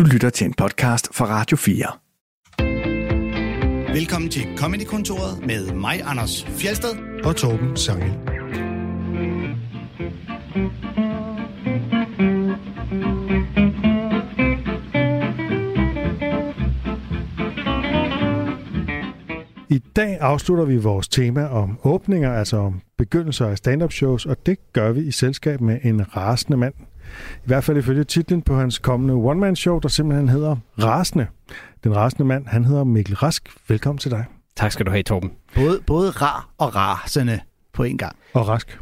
Du lytter til en podcast fra Radio 4. Velkommen til Comedy-kontoret med mig, Anders Fjelsted. og Torben Sangel. I dag afslutter vi vores tema om åbninger, altså om begyndelser af stand-up shows, og det gør vi i selskab med en rasende mand. I hvert fald ifølge titlen på hans kommende one-man-show, der simpelthen hedder Rasende. Den rasende mand, han hedder Mikkel Rask. Velkommen til dig. Tak skal du have, Torben. Både, både rar og rasende på en gang. Og Rask.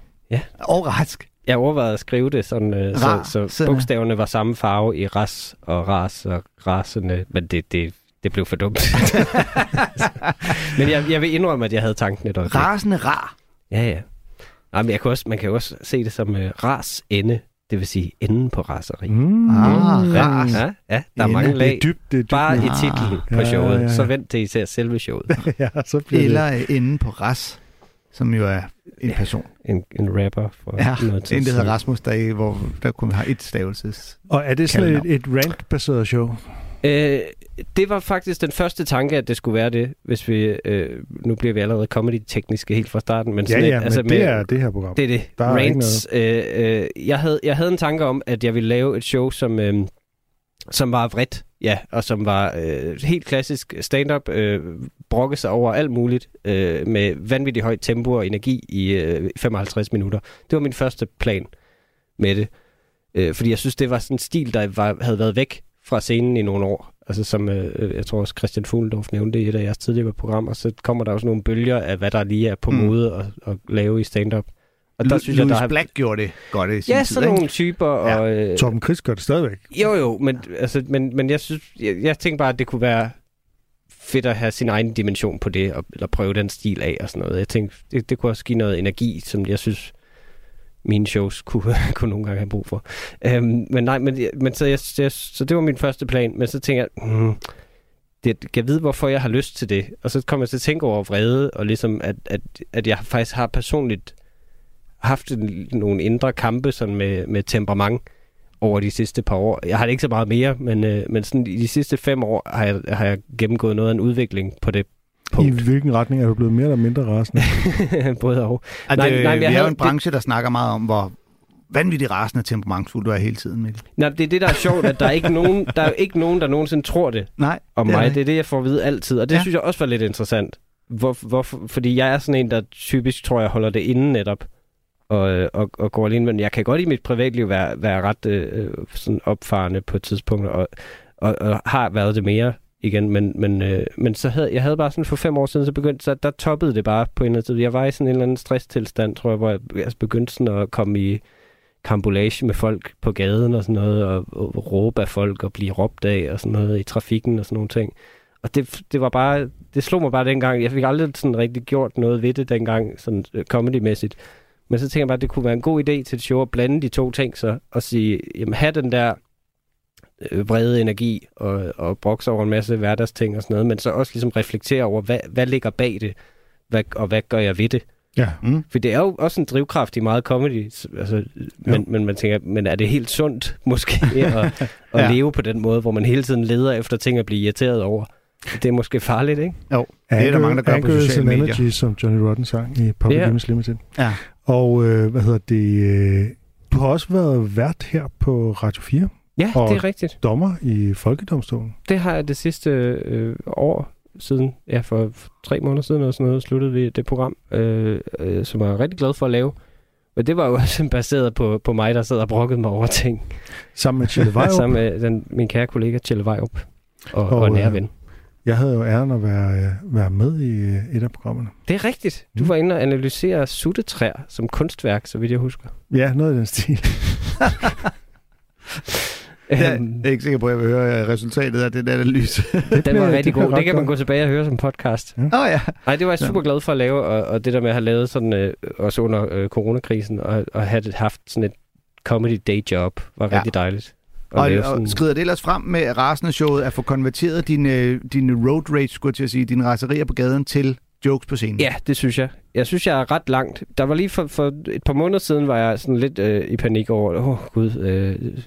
Og rask. Jeg overvejede at skrive det sådan, øh, Rar, så, så bogstaverne var samme farve i ras og ras og rasende, men det, det, det blev for dumt. men jeg, jeg vil indrømme, at jeg havde tanken et øjeblik. Rasende rar. Ja, ja. Nej, men jeg kan også, man kan jo også se det som øh, ras ende, det vil sige enden på raseri. Mm. Ah, ja, ras. ja, ja, der er mange Det lag. er dybt, det er dybt. Bare i nu. titlen Ja, på ja, showet, ja, ja. så vent til I ser selve showet. ja, så bliver Eller øh, enden på ras, som jo er en person. En, en rapper for Ja, en der hedder. Rasmus, der, er- hvor der kun har et stavelses. det. Og er det sådan et, et rant-baseret show? Øh, det var faktisk den første tanke, at det skulle være det, hvis vi... Øh, nu bliver vi allerede comedy-tekniske helt fra starten, men Ja, sådan ja, et, men altså det med, er det her program. det er det. Der er Rants. Øh, øh, jeg, havde, jeg havde en tanke om, at jeg ville lave et show, som, øh, som var vredt, ja, og som var øh, helt klassisk stand-up, øh, brokke sig over alt muligt, øh, med vanvittigt højt tempo og energi i øh, 55 minutter. Det var min første plan med det. Øh, fordi jeg synes, det var sådan en stil, der var, havde været væk fra scenen i nogle år. Altså som, øh, jeg tror også Christian Fuglendorf nævnte i et af jeres tidligere programmer, så kommer der også nogle bølger af, hvad der lige er på Mm. mode at, at lave i stand-up. Og der synes jeg, Louis der har... Black gjorde det godt i sin Ja, tid, sådan ikke? nogle typer. Og, øh, Torben Chris gør det stadigvæk. jo, jo, men, altså, men, men jeg, synes, jeg, jeg tænkte bare, at det kunne være fedt at have sin egen dimension på det, og, eller prøve den stil af og sådan noget. Jeg tænkte, det, det kunne også give noget energi, som jeg synes, mine shows kunne, kunne nogle gange have brug for. Øhm, men nej, men, men så, jeg, jeg, så det var min første plan, men så tænker jeg, hmm, det, jeg ved, hvorfor jeg har lyst til det? Og så kommer jeg til at tænke over vrede, og ligesom, at, at, at jeg faktisk har personligt haft en, nogle indre kampe sådan med, med temperament over de sidste par år. Jeg har det ikke så meget mere, men, øh, men sådan i de sidste fem år har jeg, har jeg gennemgået noget af en udvikling på det i punkt. hvilken retning er du blevet mere eller mindre rasende? Både og. At, Nej, nej, vi er jo en branche, der snakker meget om, hvor vanvittigt rasende temperamentsfuld du er hele tiden, Mikkel. Nej, det er det, der er sjovt, at der er ikke nogen, der er ikke nogen, der nogensinde tror det Nej, om det er mig. det. Det er det, jeg får at vide altid. Og det Ja. synes jeg også var lidt interessant. Hvor, hvorfor, fordi jeg er sådan en, der typisk, tror jeg, holder det inde netop. Og, øh, og, og går alene. Men jeg kan godt i mit privatliv være, være ret øh, sådan opfarende på et tidspunkt. Og, og, og har været det mere igen. Men, men, øh, men så havde, jeg havde bare sådan for fem år siden, så begyndte, så der toppede det bare på en eller anden tid. Jeg var i sådan en eller anden stresstilstand, tror jeg, hvor jeg, altså begyndte sådan at komme i kambolage med folk på gaden og sådan noget, og, og råbe af folk og blive råbt af og sådan noget i trafikken og sådan nogle ting. Og det, det var bare, det slog mig bare dengang. Jeg fik aldrig sådan rigtig gjort noget ved det dengang, sådan øh, comedy-mæssigt. Men så tænker jeg bare, at det kunne være en god idé til et show at blande de to ting så, og sige, jamen have den der vrede energi og, og brokse over en masse hverdagsting og sådan noget, men så også ligesom reflektere over, hvad, hvad ligger bag det, hvad, og hvad gør jeg ved det? Ja. Mm. For det er jo også en drivkraft i meget comedy, altså, men, men man tænker, men er det helt sundt måske at, at Ja. leve på den måde, hvor man hele tiden leder efter ting at blive irriteret over? Det er måske farligt, ikke? Jo, det er der mange, der gør på Anger is sociale medier. Energy, som Johnny Rotten sang i Public Ja. Image Limited. Ja. Og øh, hvad hedder det? Øh, du har også været vært her på Radio 4, Ja, Og- det er rigtigt. dommer i Folkedomstolen. Det har jeg det sidste øh, år siden, ja, for, tre måneder siden og sådan noget, sluttede vi det program, øh, øh, som jeg er rigtig glad for at lave. Men det var jo også baseret på, på mig, der sad og brokkede mig over ting. Sammen med Chille Vejrup. Sammen med den, min kære kollega Tjelle Vejrup og, Og, og, øh, nære ven. Jeg havde jo æren at være, øh, være med i øh, et af programmerne. Det er rigtigt. Du Mm. var inde og analysere suttetræer som kunstværk, så vidt jeg husker. Ja, noget i den stil. Jeg Øhm, er ikke sikker på, at jeg vil høre øh, resultatet af den analyse. den var rigtig god. Det kan man gå tilbage og høre som podcast. Åh oh, ja. Nej, det var jeg Ja. super glad for at lave, og, og det der med at have lavet sådan, øh, også under øh, coronakrisen, og, og have det, haft sådan et comedy day job, var Ja. rigtig dejligt. Og, og sådan, skrider det ellers frem med rasende showet at få konverteret dine, dine road rage, skulle jeg til at sige, dine raserier på gaden til jokes på scenen. Ja, det synes jeg. Jeg synes, jeg er ret langt. Der var lige for, for et par måneder siden, var jeg sådan lidt øh, i panik over, åh oh, gud, øh,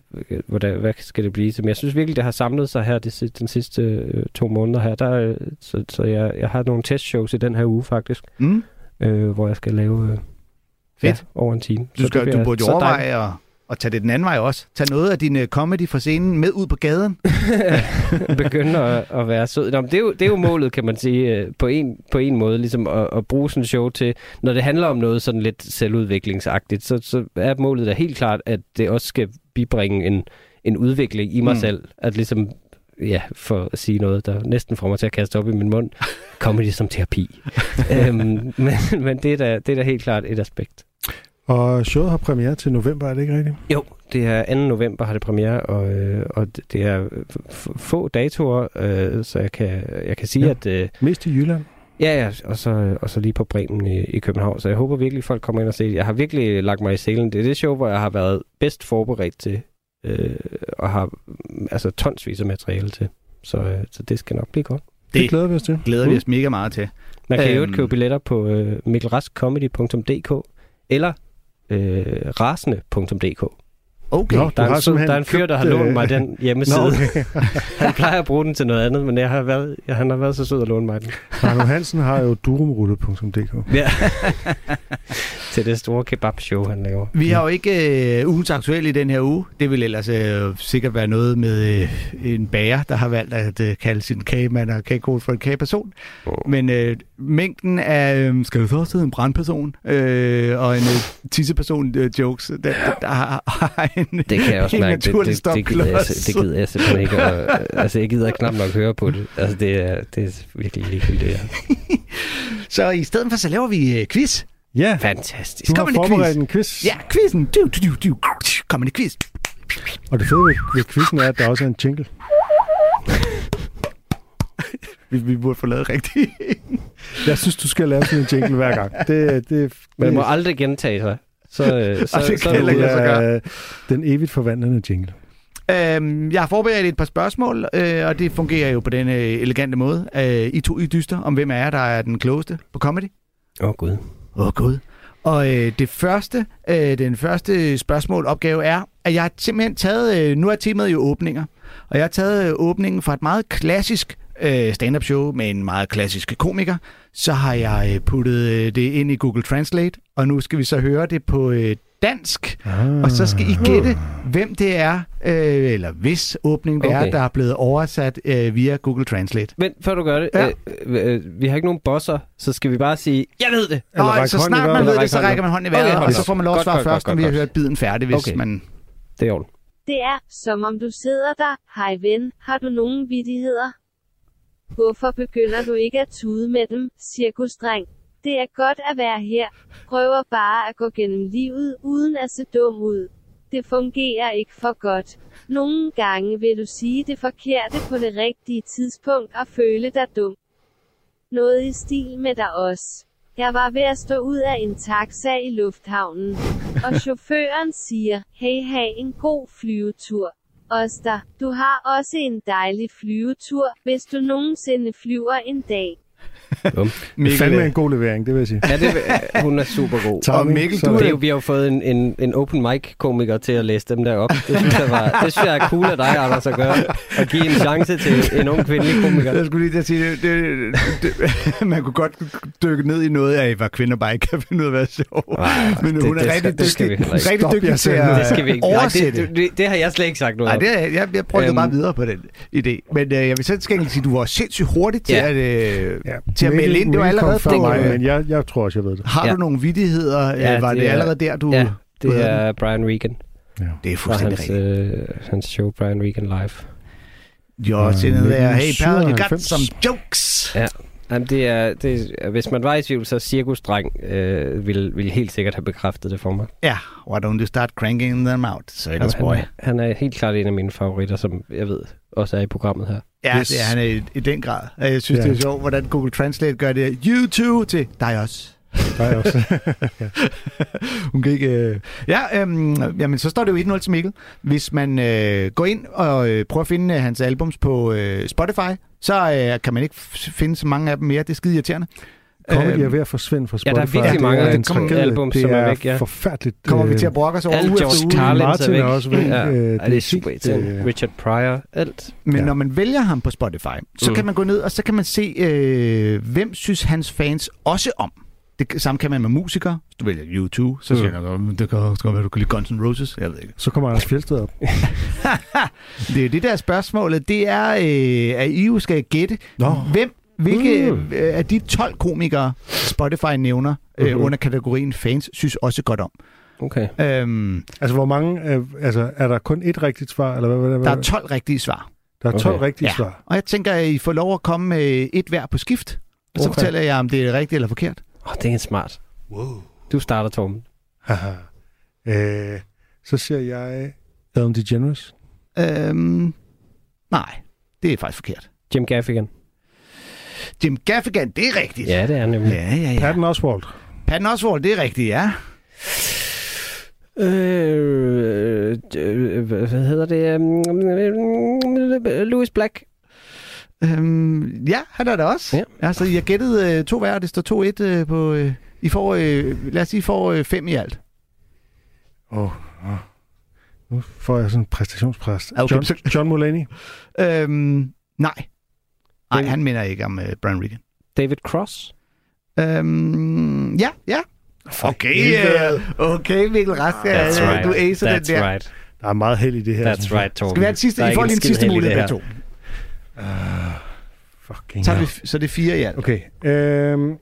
hvordan, hvad skal det blive til? Men jeg synes virkelig, det har samlet sig her de, den sidste øh, to måneder her. Der, øh, så så jeg, jeg har nogle testshows i den her uge faktisk, Mm. øh, hvor jeg skal lave øh, Fedt. Ja, over en time. Du, skal, det du burde jo så overveje at, at tage det den anden vej også. Tag noget af din øh, comedy fra scenen med ud på gaden. begynde at, at være sød. Nå, det, er jo, det er jo målet, kan man sige, øh, på en, på en måde, ligesom at, at bruge sådan en show til, når det handler om noget sådan lidt selvudviklingsagtigt, så, så er målet da helt klart, at det også skal bibringe en, en udvikling i mig mm. selv. At ligesom, ja, for at sige noget, der næsten får mig til at kaste op i min mund, comedy som terapi. øhm, men men det, er da, det er da helt klart et aspekt. Og showet har premiere til november, er det ikke rigtigt? Jo, det er 2. november har det premiere, og, øh, og det- er f- få datoer, øh, så jeg kan, jeg kan sige, Ja. at... Øh, Mest i Jylland. ja, ja, og så, og så lige på Bremen i, i København. Så jeg håber virkelig, folk kommer ind og ser det. Jeg har virkelig lagt mig i selen. Det er det show, hvor jeg har været bedst forberedt til, øh, og har mm, altså tonsvis af materiale til. Så, øh, så det skal nok blive godt. Det, Det- glæder vi os til. Glæder vi os mega meget til. Man kan jo Øhm. købe billetter på øh, mikkelraskcomedy.dk eller øh, rasende.dk. Okay. Nå, Der er, har en, der er en fyr, der har lånt øh, mig den hjemmeside. Nå, okay. Han plejer at bruge den til noget andet, men jeg har været, jeg, han har været så sød at låne mig den. Arno Hansen har jo durumrulle.dk. Ja. til det store kebab-show, han laver. Vi har jo ikke øh, ugens aktuelle i den her uge. Det vil ellers øh, sikkert være noget med øh, en bager, der har valgt at øh, kalde sin kagemand og kagekode for en kageperson. Oh. Men øh, mængden af, øh, skal du hedde en brandperson øh, og en øh, tisseperson øh, jokes, der, der, der har, har en Det kan jeg også en mærke. Det, det, det, gider jeg, det gider jeg simpelthen ikke. Og, altså, jeg gider knap nok høre på det. Altså, det er, det er virkelig ligegyldigt. Det. Så i stedet for, så laver vi øh, quiz. Ja, Fantastisk. du har Kommer det forberedt quiz? en quiz. Ja, quizzen. Du, du, du, du. Kommer det quiz. Og det fede ved, ved quizzen er, at der også er en jingle. Vi, vi burde få lavet rigtigt. Jeg synes, du skal lave sådan en jingle hver gang. Det, det, Man det, må aldrig gentage sig. Så, øh, så, så, kan er er den evigt forvandlende jingle. Øhm, jeg har forberedt et par spørgsmål, øh, og det fungerer jo på denne elegante måde. Øh, I to I dyster om, hvem jer, der er den klogeste på comedy. Åh, oh, Gud. Åh, oh, Gud. Og øh, det første, øh, den første spørgsmål, opgave er, at jeg har simpelthen taget, øh, nu er temaet jo åbninger, og jeg har taget øh, åbningen fra et meget klassisk øh, stand-up show med en meget klassisk komiker. Så har jeg øh, puttet øh, det ind i Google Translate, og nu skal vi så høre det på øh, dansk. Ah. Og så skal I gætte, hvem det er, øh, eller hvis åbning det er, Okay. der er blevet oversat øh, via Google Translate. Men før du gør det, Ja. øh, øh, vi har ikke nogen bosser, så skal vi bare sige, jeg ved det. Eller Og række så snart man ved det, så rækker man hånden i vejret, Okay, og så får man lov at svare godt, først, når vi har hørt biden færdig, hvis Okay. man... Det er. Det er, som om du sidder der. Hej ven, har du nogen vidigheder? Hvorfor begynder du ikke at tude med dem, cirkusdreng? Det er godt at være her. Prøver bare at gå gennem livet, uden at se dum ud. Det fungerer ikke for godt. Nogle gange vil du sige det forkerte på det rigtige tidspunkt og føle dig dum. Noget i stil med dig også. Jeg var ved at stå ud af en taxa i lufthavnen, og chaufføren siger, hey, have en god flyvetur. Oster, du har også en dejlig flyvetur, hvis du nogensinde flyver en dag. Det er Mikkel, fandme en god levering, det vil jeg sige. Ja, det, hun er super god. Tommy, Og Mikkel, så- du Det er jo, vi har jo fået en, en, en open mic-komiker til at læse dem der op. Det synes jeg, var, det synes jeg er cool af dig, Anders, at gøre. At give en chance til en ung kvindelig komiker. Jeg skulle lige til at sige, det, det, det, man kunne godt dykke ned i noget af, hvad kvinder bare ikke kan finde ud af at være sjov. Men det- hun er det skal- rigtig det skal dygtig, rigtig dygtig jeg til at Det skal vi ikke. Nej, oversætte. det, det, det, har jeg slet ikke sagt noget Nej, det er, jeg, jeg prøvede øhm, bare videre på den idé. Men øh, jeg vil til gengæld sige, at du var sindssygt hurtig til, Ja. at, øh, Ja, til at melde ind. Det var allerede på... mig, men jeg, jeg tror også, jeg ved det. har Ja. du nogle vidigheder? Ja, Ja, var det, det er- allerede der, du... Ja, du det havde er Brian Regan. Det er fuldstændig hans, rigtigt. øh, hans show, Brian Regan Live. Jo, til den der, hey pal, you got 97. some jokes. Ja. Jamen, det er, det er, hvis man var i tvivl, så cirkusdreng øh, ville, ville helt sikkert have bekræftet det for mig. Ja, why don't you start cranking them out, han, boy. er, han er helt klart en af mine favoritter, som jeg ved også er i programmet her. Ja, Yes. det er han i, i den grad. Jeg synes, Ja. det er sjovt, hvordan Google Translate gør det. You too til dig også. Der er også. Hun kan ikke... Øh... Ja, øhm, jamen, så står det jo 1-0 til Mikkel. Hvis man øh, går ind og øh, prøver at finde øh, hans albums på øh, Spotify, så øh, kan man ikke finde så mange af dem mere. Det er skide irriterende. Comedy Øhm, er ved at forsvinde fra Ja, der er Spotify. virkelig mange det er tragedie. album, det som er væk, ja. forfærdeligt. Kommer vi øh, til at brokke os over Alt uge George efter uge? Carlin Martin er væk. er også væk. Ja, Øh, det, det er super irriterende. øh, Richard Pryor, alt. Men Ja. når man vælger ham på Spotify, så Mm. kan man gå ned, og så kan man se, øh, hvem synes hans fans også om. Det samme kan man med musikere. Hvis du vælger U2, så siger Mm. du, "Mm, det kan også godt være, du kan lide Guns N' Roses. Jeg ved ikke. Så kommer Anders Fjeldsted op. Det er det der spørgsmålet. Det er, øh, at I jo skal gætte, Nå. hvem, hvilke Mm. øh, af de 12 komikere, Spotify nævner øh, Mhm. under kategorien fans, synes også godt om. Okay. Øhm, Altså, hvor mange... Øh, altså, er der kun et rigtigt svar? Eller hvad, hvad, hvad? der er 12 rigtige svar. der er 12 Okay. rigtige Ja. svar. Og jeg tænker, at I får lov at komme med et hver på skift. Og så Okay. fortæller jeg, om det er rigtigt eller forkert. Åh, oh, det er smart. Wow. Du starter, Torben. Haha. øh, så siger jeg Ellen DeGeneres. Øhm, nej, det er faktisk forkert. Jim Gaffigan. Jim Gaffigan, det er rigtigt. Ja, det er nemlig. ja, ja. ja. Patton Oswalt. Patton Oswalt, det er rigtigt, ja. Øh, øh, hvad hvad hedder det? Um, Louis Black. Øhm, ja, han er det også. Ja. Altså, jeg gættede øh, to hver, og det står 2-1 øh, på... Øh, I får, øh, lad os sige, I får øh, fem i alt. Åh, oh, oh. Nu får jeg sådan en præstationspræst. Okay, John, John Mulaney. Øhm, nej. Nej, han minder ikke om øh, Brian Regan. David Cross. Øhm, ja, ja. Okay, øh, okay, Mikkel Rask. That's øh, right. Du acer den That's der. right. Der er meget held i det her. That's right, Torben. Skal vi have en sidste? I får lige en sidste mulighed, her. to. Uh, fucking Så er, hell. det, så er det fire i alt. Okay. Øhm,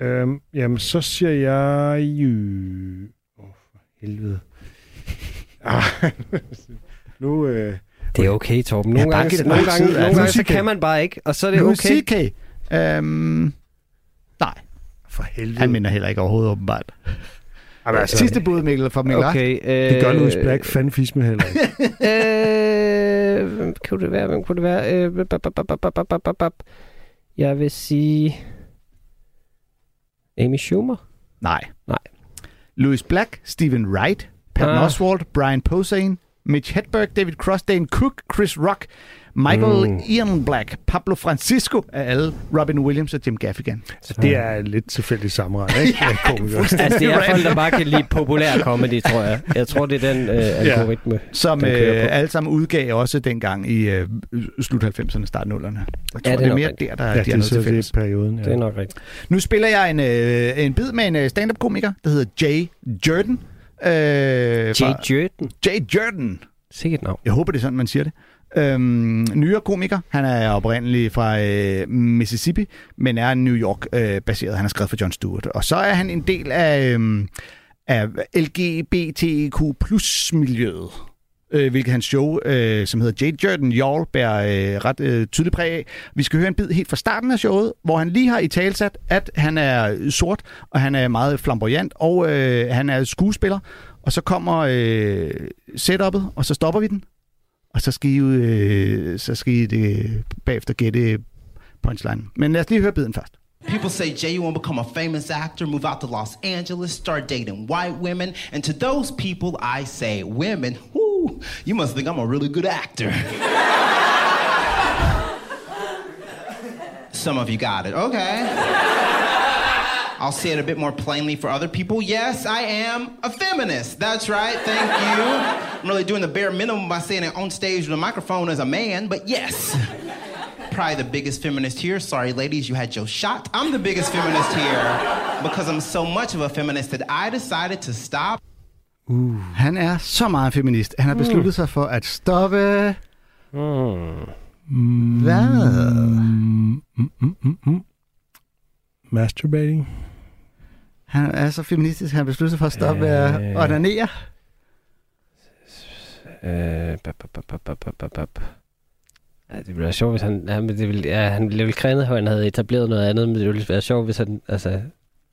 øhm, jamen, så siger jeg jo... Åh, oh, for helvede. Ah, nu... Øh, Det er okay, Torben. Ja, Nogle bare gange, nogle gange, nogle gange så Nu kan man bare ikke, og så er det Louis okay. C.K. Øhm, nej, for helvede. han minder heller ikke overhovedet åbenbart. Jamen, Altså, Sidste bud, Mikkel, fra Mikkel. Okay, øh, Det gør Louis Black fandme fisk med heller ikke. Øh, hvem kunne det være? Hvem kunne det være? Øh, bap, bap, bap, bap, bap, bap, bap. Jeg vil sige... Amy Schumer? Nej. Nej. Louis Black, Stephen Wright, Patton Ah. Oswalt, Brian Posehn, Mitch Hedberg, David Cross, Dan Cook, Chris Rock, Michael Mm. Ian Black, Pablo Francisco af alle, Robin Williams og Jim Gaffigan. Så det er lidt tilfældigt sammenregning, ikke? Ja. Altså, det er folk, der bare kan lide populær comedy, tror jeg. Jeg tror, det er den øh, algoritme. Som Den øh, kører på. alle sammen udgav også dengang i øh, slut 90'erne, start 0'erne. Jeg tror, det er det er nok mere rigtigt. der, der Ja, de det, er noget til fælles. er perioden. Ja. Det er nok rigtigt. Nu spiller jeg en, øh, en bid med en øh, stand-up-komiker, der hedder Jay Jordan. Øh, Jay Jordan. Jay Jordan. Sikkert navn. Jeg håber, det er sådan, man siger det. Øhm, nyere komiker. Han er oprindelig fra øh, Mississippi, men er New York-baseret. han har skrevet for Jon Stewart. Og så er han en del af, øhm, af LGBTQ miljøet. Øh, hvilket hans show, øh, som hedder Jade Jordan Y'all, bærer øh, ret øh, tydeligt præg af. Vi skal høre en bid helt fra starten af showet, hvor han lige har i talsat, at han er sort, og han er meget flamboyant, og øh, han er skuespiller. Og så kommer øh, setup'et, og så stopper vi den. Og så skal I, øh, så skal I det, bagefter gætte punchline. Men lad os lige høre biden først. People say Jay, you want to become a famous actor, move out to Los Angeles, start dating white women. And to those people, I say, women, whoo, you must think I'm a really good actor. Some of you got it. Okay. I'll say it a bit more plainly for other people. Yes, I am a feminist. That's right. Thank you. I'm really doing the bare minimum by saying it on stage with a microphone as a man, but yes. Probably the biggest feminist here. Sorry, ladies, you had your shot. I'm the biggest feminist here because I'm so much of a feminist that I decided to stop. Han er så meget feminist. Han har besluttet sig for at stoppe... Hmm. Hvad? Mm, mm, mm, mm, mm. Masturbating. Han er så feministisk, han har besluttet sig for at stoppe med at onanere. Øh, bap, bap, bap, bap, bap, bap, bap. Ja, det ville være sjovt, hvis han... Ja, men det ville, ja, han ville vel kræne, at han havde etableret noget andet, men det ville være sjovt, hvis han... Altså, et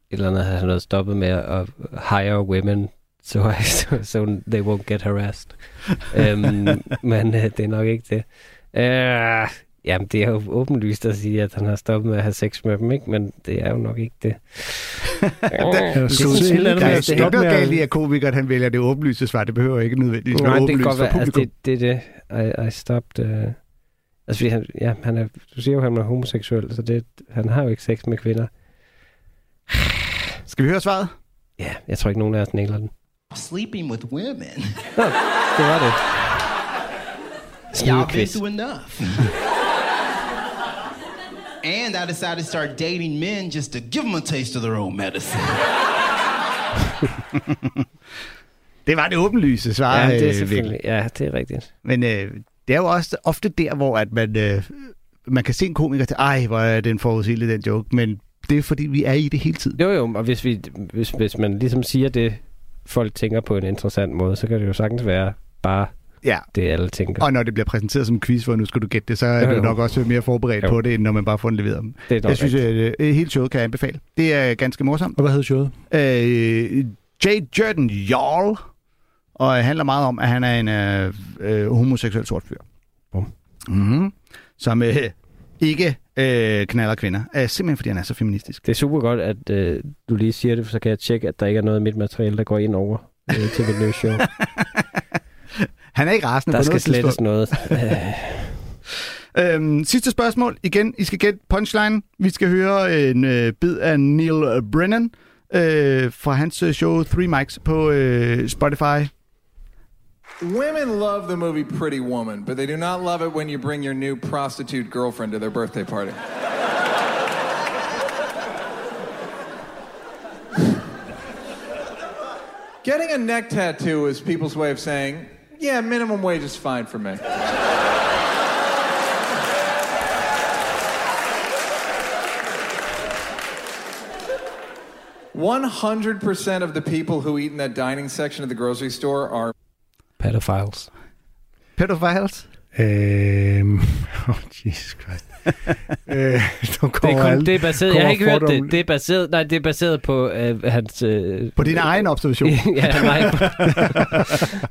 eller andet havde han noget stoppet med at hire women, so, I, so, so they won't get harassed. øhm, men øh, det er nok ikke det. Øh, jamen, det er jo åbenlyst at sige, at han har stoppet med at have sex med dem, ikke? Men det er jo nok ikke det. Er der Det sådan er et eller andet der med er noget galt i, at... komikeren han vælger det åbenlyse svar. Det behøver ikke nødvendigvis Nej, være det kan åbenlyst godt for være. Altså, publikum. det, det er det. I, I stopped... Uh... Altså, fordi han, ja, han er, du siger jo, at han er homoseksuel, så det, han har jo ikke sex med kvinder. Skal vi høre svaret? Ja, jeg tror ikke, nogen af os nægler den. Sleeping with women. Det var det. Y'all been through enough. and I decided to start dating men just to give them a taste of their own medicine. Det var det åbenlyse svar. Ja, det er øh, selvfølgelig. Ja, det er rigtigt. Men øh, det er jo også ofte der, hvor at man, øh, man kan se en komiker til, ej, hvor er den forudsigelig, den joke. Men det er fordi, vi er i det hele tiden. Jo, jo, og hvis, vi, hvis, hvis man ligesom siger det, folk tænker på en interessant måde, så kan det jo sagtens være bare Ja. det, alle tænker. Og når det bliver præsenteret som en quiz, hvor nu skal du gætte det, så er Jo, du nok også mere forberedt Jo. på det, end når man bare får den leveret. det er Jeg synes, at øh, hele showet kan jeg anbefale. Det er ganske morsomt. Og hvad hed showet? Øh, Jay Jordan Jarl, og handler meget om, at han er en øh, øh, homoseksuel sort fyr. Bum. Mm-hmm. Som øh, ikke øh, knaller kvinder. Øh, simpelthen fordi han er så feministisk. Det er super godt, at øh, du lige siger det, for så kan jeg tjekke, at der ikke er noget af mit materiale, der går ind over øh, til mit nye show. Han er ikke rasende Der på skal slettes noget. Øh, Øhm, sidste spørgsmål. Igen, I skal gætte punchline. Vi skal høre en øh, bid af Neil Brennan øh, fra hans øh, show Three Mics på øh, Spotify. Women love the movie Pretty Woman, but they do not love it when you bring your new prostitute girlfriend to their birthday party. Getting a neck tattoo is people's way of saying, yeah, minimum wage is fine for me. One hundred percent of the people who eat in that dining section of the grocery store are Pedophiles. Pedophiles. Øhm, oh, Jesus Christ. øh, Det er, kun, alle- det er baseret, jeg har ikke hørt det. Det er baseret, nej, det er baseret på øh, hans... Øh, På din egen observation. ja, nej.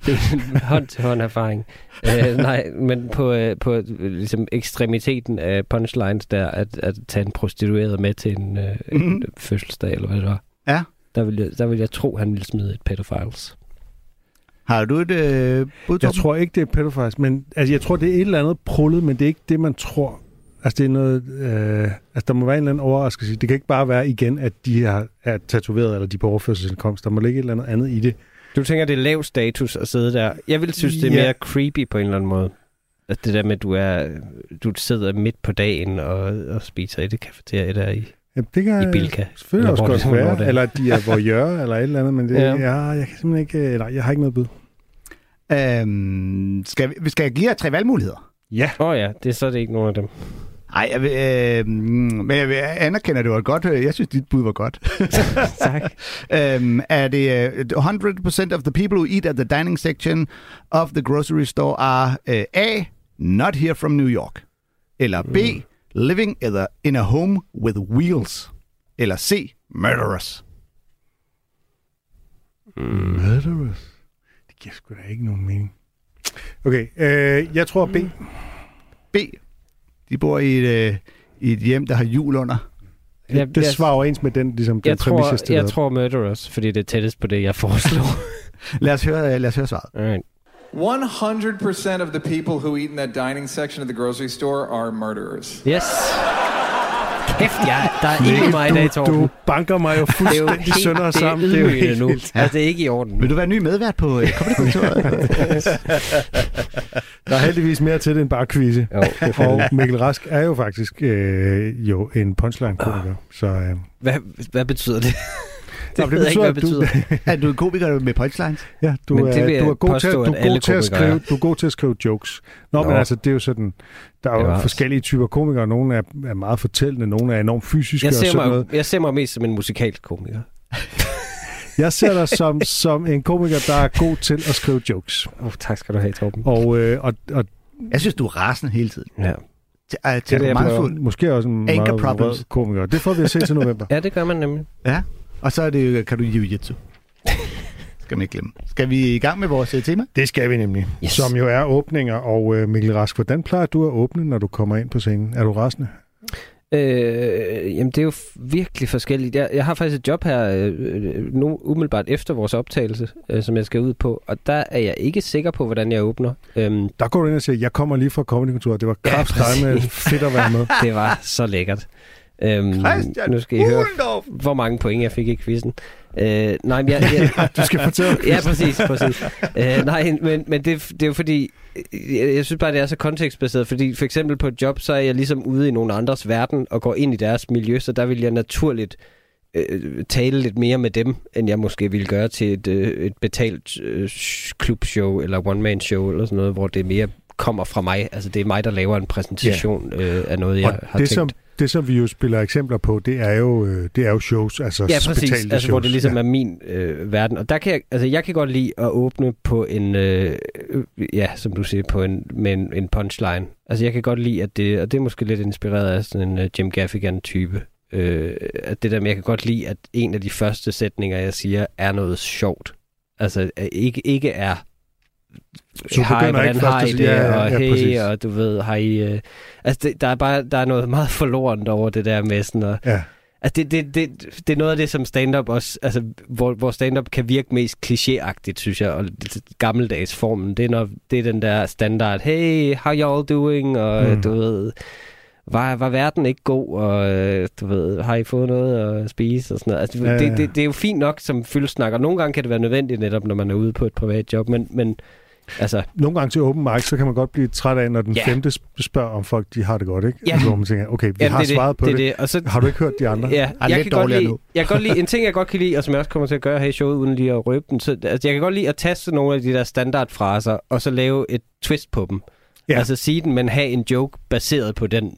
det er en hånd-til-hånd erfaring. Øh, nej, men på, øh, på øh, ligesom ekstremiteten af punchlines der, at, at tage en prostitueret med til en, øh, en Mhm. fødselsdag, eller hvad det var. Ja. Der vil, jeg, der vil jeg tro, han ville smide et pedophiles. Har du et øh, bud, Jeg tror ikke, det er pedophiles, men altså, jeg tror, det er et eller andet prullet, men det er ikke det, man tror. Altså, det er noget... Øh, altså, der må være en eller anden overraskelse. Det kan ikke bare være igen, at de er, er tatoveret, eller de er på overførselsindkomst. Der må ligge et eller andet andet i det. Du tænker, det er lav status at sidde der. Jeg vil synes, det er Ja. mere creepy på en eller anden måde. At det der med, at du, er, du sidder midt på dagen og, og spiser i det kafeterie der i, Ja, det kan i Bilka. selvfølgelig Eller også hvor godt være. er. Eller de er voyeur, eller et eller andet, men det, Ja. ja. ja, jeg kan simpelthen ikke... øh, Nej, jeg har ikke noget bud. Øhm, skal, vi, skal jeg give jer tre valgmuligheder? Ja. Åh oh ja, det er så er det ikke nogen af dem. Nej, jeg vil, øh, men jeg vil anerkende, at det var godt. øh, Jeg synes, dit bud var godt. tak. um, er det uh, 100% of the people who eat at the dining section of the grocery store are uh, A. Not here from New York. Eller B. Living in a, in a home with wheels. Eller C. Murderers. Murderers. Det giver sgu da ikke nogen mening. Okay, øh, jeg tror B. B. De bor i et, øh, i et hjem, der har hjul under. Jeg, Det jeg, svarer overens med den, ligesom, den jeg, præmis, tror, jeg jeg tror Murderers, fordi det er tættest på det, jeg foreslår. Lad os høre, lad os høre svaret. Alright. 100% of the people who eat in that dining section of the grocery store are murderers. Yes. Kæft, jeg, der er ikke mig i dag, du, Torben. du banker mig jo fuldstændig sønder det sammen. Det er jo helt nu. vildt. Altså, det er ikke i orden. Vil du være ny medvært på øh, Comedykontoret? Der er heldigvis mere til det end bare quizze. Og Mikkel Rask er jo faktisk øh, jo en punchline-komiker. Så øh, Hvad, hvad betyder det? Nå, det det jeg ikke, hvad det betyder, betyder. er du en komiker med punchlines? ja, du, Men det er, jeg du er god til, påstå, at, du at er god til at skrive, er. du er god til at skrive jokes. Nå, men Nå. altså, det er jo sådan, der er jo forskellige typer komikere. Nogle er, er meget fortællende, nogle er enormt fysiske Jeg og ser, sådan noget. mig, jeg ser mig mest som en musikalsk komiker. Jeg ser dig som, som en komiker, der er god til at skrive jokes. Oh, tak skal du have, Torben. Og, øh, og, og Jeg synes, du er rasende hele tiden. Ja. Til, det, til jeg meget prøver. fuld. måske også en Anger meget problems. komiker. Det får vi at se til november. ja, det gør man nemlig. Ja, og så er det kan du jiu-jitsu. Skal man ikke glemme. Skal vi i gang med vores øh, tema? Det skal vi nemlig. Yes. Som jo er åbninger. Og øh, Mikkel Rask, hvordan plejer du at åbne, når du kommer ind på scenen? Er du rasende? Øh, jamen, det er jo virkelig forskelligt. Jeg, jeg har faktisk et job her øh, øh, nu, umiddelbart efter vores optagelse, øh, som jeg skal ud på, og der er jeg ikke sikker på, hvordan jeg åbner. Øhm, Der går du ind og siger, jeg kommer lige fra Comedykontoret. Det var Ja, kraftedeme præcis. fedt at være med. det var så lækkert. Øhm, Christian nu skal I høre, Fuglendorf! hvor mange point jeg fik i quizzen. Øh, nej, men jeg, jeg, Du skal fortælle Ja, præcis. præcis. øh, nej, men, men det, det er jo fordi, jeg, jeg synes bare, det er så kontekstbaseret, fordi for eksempel på et job, så er jeg ligesom ude i nogle andres verden og går ind i deres miljø, så der vil jeg naturligt øh, tale lidt mere med dem, end jeg måske ville gøre til et, øh, et betalt øh, klubshow eller one-man-show eller sådan noget, hvor det mere kommer fra mig. Altså, det er mig, der laver en præsentation øh, af noget, jeg Og har det, tænkt. som, det, som vi jo spiller eksempler på, det er jo, øh, det er jo shows, altså Ja, præcis. Altså, hvor det shows. ligesom er min øh, verden. Og der kan jeg, altså, jeg kan godt lide at åbne på en, øh, ja, som du siger, på en, med en, en punchline. Altså, jeg kan godt lide, at det, og det er måske lidt inspireret af sådan en uh, Jim Gaffigan-type. Øh, at det der med, jeg kan godt lide, at en af de første sætninger, jeg siger, er noget sjovt. Altså, ikke, ikke er Så hej, hvordan ikke har I det, ja, ja, og ja, hey, præcis. og du ved, har I... Øh, altså, det, der er bare der er noget meget forlorent over det der med sådan at, Ja. Altså, det, det, det, det er noget af det, som stand-up også... Altså, hvor, hvor stand-up kan virke mest klichéagtigt, synes jeg, og gammeldags formen. Det er, når, det er den der standard, hey, how y'all doing? Og Mm. mm. du ved, var, var verden ikke god? Og øh, du ved, har I fået noget at spise? Og sådan noget. Altså, Ja, ja, ja. det, det, det, er jo fint nok som fyldsnak, og nogle gange kan det være nødvendigt netop, når man er ude på et privat job, men, men altså, Nogle gange til open mic, så kan man godt blive træt af, når den Ja. femte sp- spørger, om folk de har det godt, ikke? Ja. Altså, Hvor man tænker, okay, vi jamen, har det svaret på det, det. Og så, Har du ikke hørt de andre? Ja, Er jeg lidt kan, godt dårligere lide, nu. jeg kan godt lide, en ting jeg godt kan lide, og som jeg også kommer til at gøre her i showet, uden lige at røbe den, så, altså, jeg kan godt lide at taste nogle af de der standardfraser, og så lave et twist på dem. Ja. Altså sige den, men have en joke baseret på den.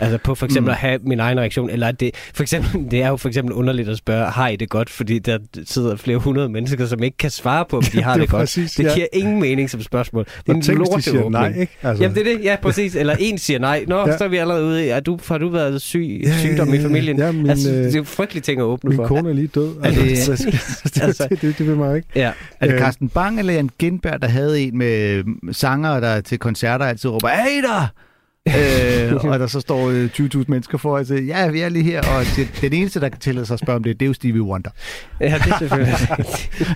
Altså på for eksempel Mm. at have min egen reaktion, eller at det, for eksempel, det er jo for eksempel underligt at spørge, har I det godt? Fordi der sidder flere hundrede mennesker, som ikke kan svare på, om de har Det det, er godt. præcis, det ja. giver ingen mening som spørgsmål. Det er Og en tænk, de siger nej, ikke? Altså, Jamen det er det, ja præcis. Eller en siger nej. Nå, Ja. ja. så er vi allerede ude i, er du, har du været syg, Ja, ja, sygdom ja, i familien? ja, min, altså, øh, det er jo frygtelige ting at åbne Min for. kone er lige død. Er det- Altså, det, Altså- det, det, det vil man ikke. Ja. Er det Øh, Carsten Bang eller Jan Gindberg, der havde en med øh, sanger, der til koncerter altid råber, hey der! Øh, og der så står øh, 20.000 mennesker for og siger, ja, vi er lige her, og det, den eneste, der kan tillade sig at spørge om det, det er jo Stevie Wonder. ja, det er selvfølgelig.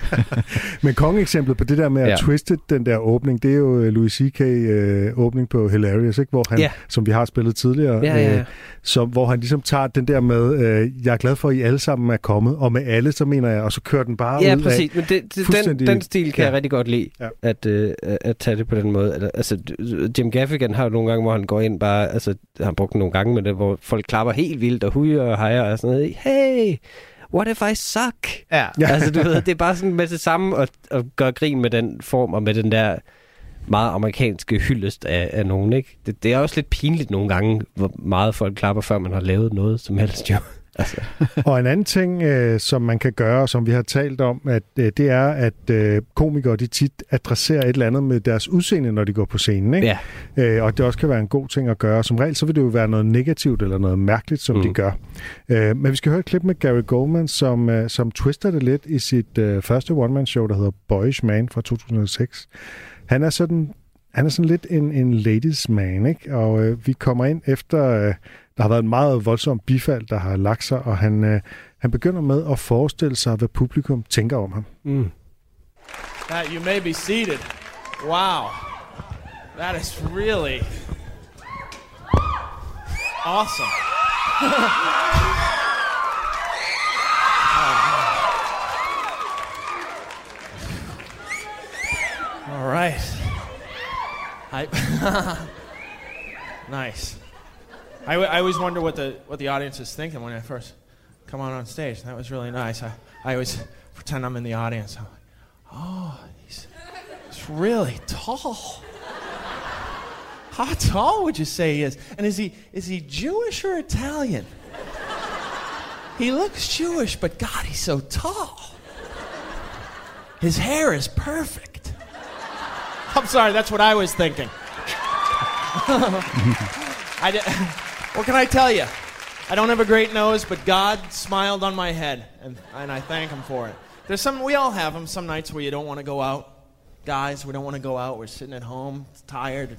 Men kongeeksemplet på det der med at ja. Twiste den der åbning, det er jo øh, Louis C.K. Øh, åbning på Hilarious, ikke? Hvor han, Ja. som vi har spillet tidligere, Ja, ja, ja. Øh, som, hvor han ligesom tager den der med, øh, jeg er glad for, at I alle sammen er kommet, og med alle, så mener jeg, og så kører den bare Ja, ud præcis. Men det, det, den, fuldstændig- den stil kan ja. jeg rigtig godt lide, Ja. at, øh, at tage det på den måde. Altså, Jim Gaffigan har jo nogle gange, hvor han går ind bare, altså, han har brugt den nogle gange med det, hvor folk klapper helt vildt og hujer og hejer og sådan noget. Hey, what if I suck? Ja. Altså, du ved, det er bare sådan med det samme at, at gøre grin med den form og med den der meget amerikanske hyldest af, af nogen, ikke? Det, det er også lidt pinligt nogle gange, hvor meget folk klapper, før man har lavet noget som helst, jo. Altså, Og en anden ting, øh, som man kan gøre, som vi har talt om, at øh, det er, at øh, komikere de tit adresserer et eller andet med deres udseende, når de går på scenen. Ikke? ja. Øh, og det også kan være en god ting at gøre. Som regel, så vil det jo være noget negativt eller noget mærkeligt, som mm. de gør. Øh, men vi skal høre et klip med Gary Goldman, som, øh, som twister det lidt i sit øh, første one-man-show, der hedder Boyish Man fra 2006. Han er sådan, han er sådan lidt en, en ladies man, ikke? Og øh, vi kommer ind efter, øh, der har været en meget voldsom bifald, der har lagt sig, og han, øh, han begynder med at forestille sig, hvad publikum tænker om ham. Mm. That you may be seated. Wow. That is really awesome. All right. I nice. I, w- I always wonder what the what the audience is thinking when I first come out on stage. That was really nice. I, I always pretend I'm in the audience. I'm like, oh, he's, he's really tall. How tall would you say he is? And is he is he Jewish or Italian? He looks Jewish, but God, he's so tall. His hair is perfect. I'm sorry, that's what I was thinking. I di- what can I tell you? I don't have a great nose, but God smiled on my head, and, and I thank Him for it. There's some, we all have them, some nights where you don't want to go out. Guys, we don't want to go out. We're sitting at home, tired,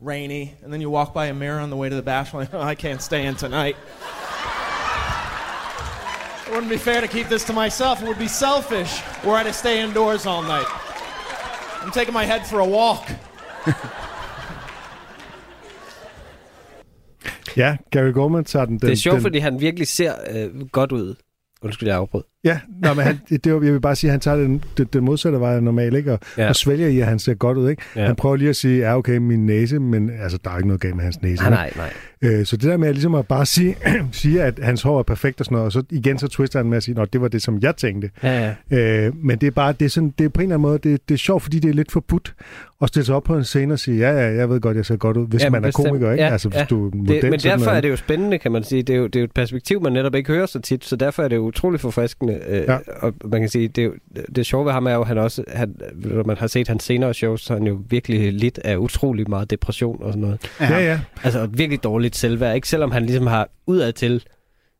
rainy, and then you walk by a mirror on the way to the bathroom, like, oh, I can't stay in tonight. It wouldn't be fair to keep this to myself. It would be selfish were I to stay indoors all night. I'm taking my head for a walk. Ja, Gary Goldman tager den. den Det er sjovt, den, fordi han virkelig ser øh, godt ud. Undskyld, jeg afbrød. Ja, nå, men han, det, var, jeg vil bare sige, at han tager den, den, den modsatte vej normalt, ikke? Og, ja. Og svælger i, at han ser godt ud, ikke? Ja. Han prøver lige at sige, ja, okay, min næse, men altså, der er ikke noget galt med hans næse. Nej, nej, nej. Øh, så det der med at, ligesom at bare sige, sige, at hans hår er perfekt og sådan noget, og så igen så twister han med at sige, at det var det, som jeg tænkte. Ja, ja. Øh, men det er bare, det er, sådan, det er på en eller anden måde, det, det er sjovt, fordi det er lidt forbudt at stille sig op på en scene og sige, ja, ja, jeg ved godt, jeg ser godt ud, hvis Ja, man er bestemt. komiker, ikke? Ja, altså, hvis ja. du er model, Det, men derfor noget. er det jo spændende, kan man sige. Det er jo, det er jo et perspektiv, man netop ikke hører så tit, så derfor er det jo utrolig forfriskende. Øh, Ja. Og man kan sige, det, det sjove ved ham er jo, at han også, han, når man har set hans senere shows, så er han jo virkelig lidt af utrolig meget depression og sådan noget. Ja, ja. Altså virkelig dårligt selvværd, ikke? Selvom han ligesom har udadtil,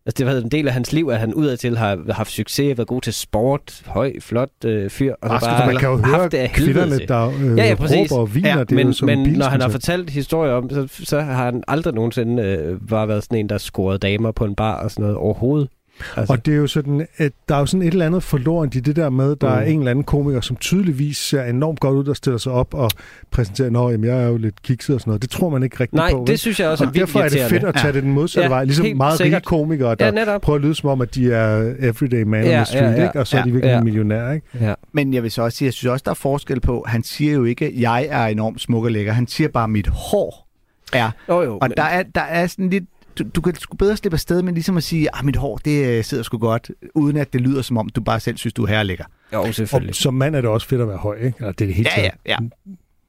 altså det har været en del af hans liv, at han udadtil har haft succes, været god til sport, høj, flot øh, fyr, og så bare man kan jo høre haft det af helvede kvinderne, der øh, Ja, ja, præcis. råber og viner, Ja, det men, jo men når han har fortalt historier om, så, så har han aldrig nogensinde øh, bare været sådan en, der scorede damer på en bar og sådan noget overhovedet. Altså, Og det er jo sådan, at der er jo sådan et eller andet forlorent i det der med, der Mm. er en eller anden komiker, som tydeligvis ser enormt godt ud, der stiller sig op og præsenterer, nå, jamen, jeg er jo lidt kikset og sådan noget. Det tror man ikke rigtigt nej, på. vel? det synes jeg også er og vildt derfor er det fedt at tage det den modsatte Ja, vej. Ligesom meget rige sikkert. komikere, der Ja, netop. prøver at lyde som om, at de er everyday man on Ja, the street, ja, ja. ikke? og så er de Ja, virkelig ja. millionærer. Ikke? Ja. Men jeg vil så også sige, jeg synes også, der er forskel på, han siger jo ikke, at jeg er enormt smuk og lækker. Han siger bare, mit hår er. Jo, jo, Og men- der er, der er sådan lidt, du, du kan sgu bedre slippe afsted med ligesom at sige, at mit hår, det øh, sidder sgu godt, uden at det lyder som om, du bare selv synes, du er her lækker. Jo, Og selvfølgelig. som mand er det også fedt at være høj, ikke? Eller det er det helt Ja, ja, ja.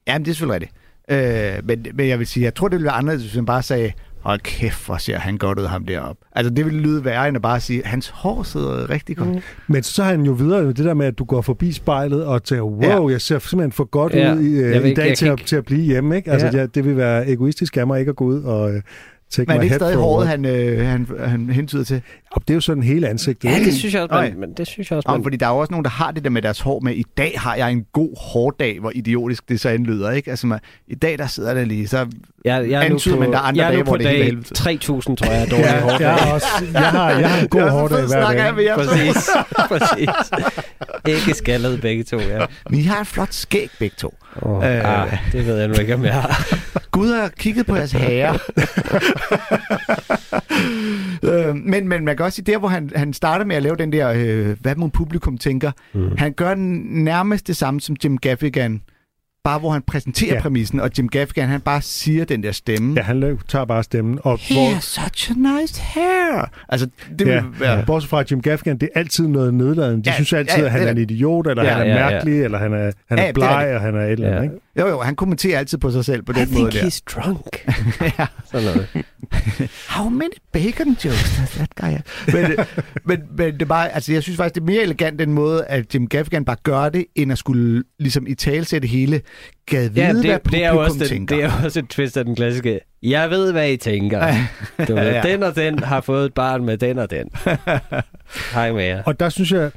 Jamen, det er selvfølgelig rigtigt. Øh, men, men jeg vil sige, jeg tror, det ville være anderledes, hvis han bare sagde, hold kæft, hvor ser han godt ud, ham deroppe. Altså, det ville lyde værre, end at bare sige, hans hår sidder rigtig godt. Mm. Men så er han jo videre med det der med, at du går forbi spejlet og tænker, wow, Ja. jeg ser simpelthen for godt Ja. ud i, øh, ved i ikke, dag jeg til at, ikke- til at blive hjemme. Ikke? Altså, Ja. ja. det vil være egoistisk af mig ikke at gå ud og øh, take Men er det ikke stadig håret, han, øh, han, han hentyder til? Og det er jo sådan hele ansigtet. Ja, ikke? det synes jeg også, man, men det synes jeg også, man, fordi der er jo også nogen, der har det der med deres hår med, i dag har jeg en god hårdag, hvor idiotisk det så indlyder, ikke? Altså, man, i dag der sidder der lige, så jeg, jeg er antyder på, man, der er andre jeg er dage, hvor det er helt dag helvede. 3000, tror jeg, er dårlig Ja, hårdt. jeg, har også, jeg, har, jeg har en god hårdag hver snakker jeg dag. med jer. Præcis, præcis. Ikke skaldet begge to, ja. Men I har et flot skæg begge to. Oh, Øh. ah, det ved jeg nu ikke, om jeg har. Gud har kigget på jeres herre. øh, men, men man kan også sige, der hvor han, han starter med at lave den der, øh, hvad mon publikum tænker, mm. han gør den nærmest det samme som Jim Gaffigan, bare hvor han præsenterer Ja. ja. præmissen, og Jim Gaffigan, han bare siger den der stemme. Ja, han tager bare stemmen. Og He hvor, has such a nice hair. Altså, det vil ja, være... ja. Bortset fra Jim Gaffigan, det er altid noget nedladende. De Ja, synes altid, ja, at han er en idiot, eller Ja, han er ja, ja. mærkelig, eller han er, han Ja, er det er bleg, og han er et eller andet. Ja. Ikke? Jo, jo, han kommenterer altid på sig selv på den I måde think der. he's drunk. ja. Sådan noget. How many bacon jokes does that guy men, øh, men, men det er bare, altså jeg synes faktisk, det er mere elegant den måde, at Jim Gaffigan bare gør det, end at skulle ligesom i talsætte hele, gad vide, Ja, hvad det, publikum det, er også den, tænker. det er jo også et twist af den klassiske. Jeg ved, hvad I tænker. Du ved, Ja. Den og den har fået et barn med den og den. Hej med jer. Og der synes jeg,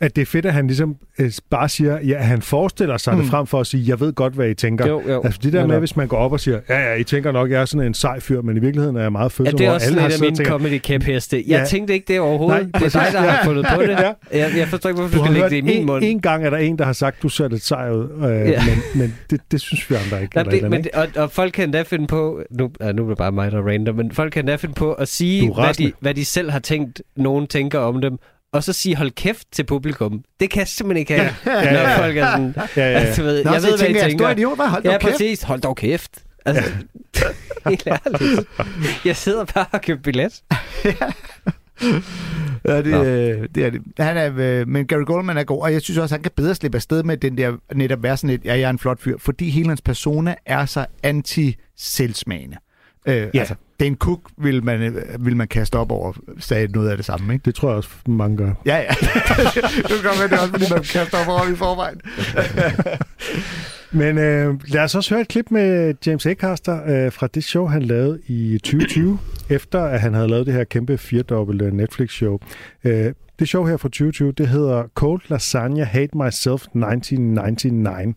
at det er fedt, at han ligesom øh, bare siger, ja, at han forestiller sig mm. det frem for at sige, jeg ved godt, hvad I tænker. Jo, jo. Altså det der med, Netop. hvis man går op og siger, ja, ja, I tænker nok, jeg er sådan en sej fyr, men i virkeligheden er jeg meget Ja, følsom. det er og også et af tænkt, comedy kæpheste. Jeg Ja. tænkte ikke det overhovedet. Nej, det er dig, der har fundet på det. Ja. Jeg, jeg forstår ikke, hvorfor du Du skal lægge det i min en, mund. en gang er der en, der har sagt, du ser lidt sej ud, øh, Ja. ja. men, men det, det synes vi andre ikke. Eller det, men, det- og, og folk kan endda finde på, nu, ja, nu er det bare mig, der rander, men folk kan endda finde på at sige, hvad de, hvad de selv har tænkt, nogen tænker om dem, og så sige hold kæft til publikum. Det kan jeg simpelthen ikke have, ja, ja, når ja. folk er sådan? Ja, ja, ja. altså, ved, Nå, jeg ved, hvad I tænker, jeg, tænker. stor idiot, hold Ja, ja, kæft. præcis. Hold dog kæft. Altså, helt ærligt. Jeg sidder bare og køber billet. Ja, det, Nå. øh, det er det. Han er, øh, men Gary Goldman er god, og jeg synes også, han kan bedre slippe afsted med den der netop være sådan lidt, ja, jeg er en flot fyr, fordi hele hans persona er så anti-selvsmagende. Øh, Ja. Altså, Dan Cook vil man, øh, vil man kaste op over, sagde noget af det samme, ikke? Det tror jeg også, mange gør. Ja, ja. det kan godt være, det er også, fordi man kaster op over i forvejen. Men øh, lad os også høre et klip med James Acaster øh, fra det show, han lavede i 2020, efter at han havde lavet det her kæmpe firedobbelte Netflix-show. Øh, det show her fra 2020, det hedder Cold Lasagna Hate Myself 1999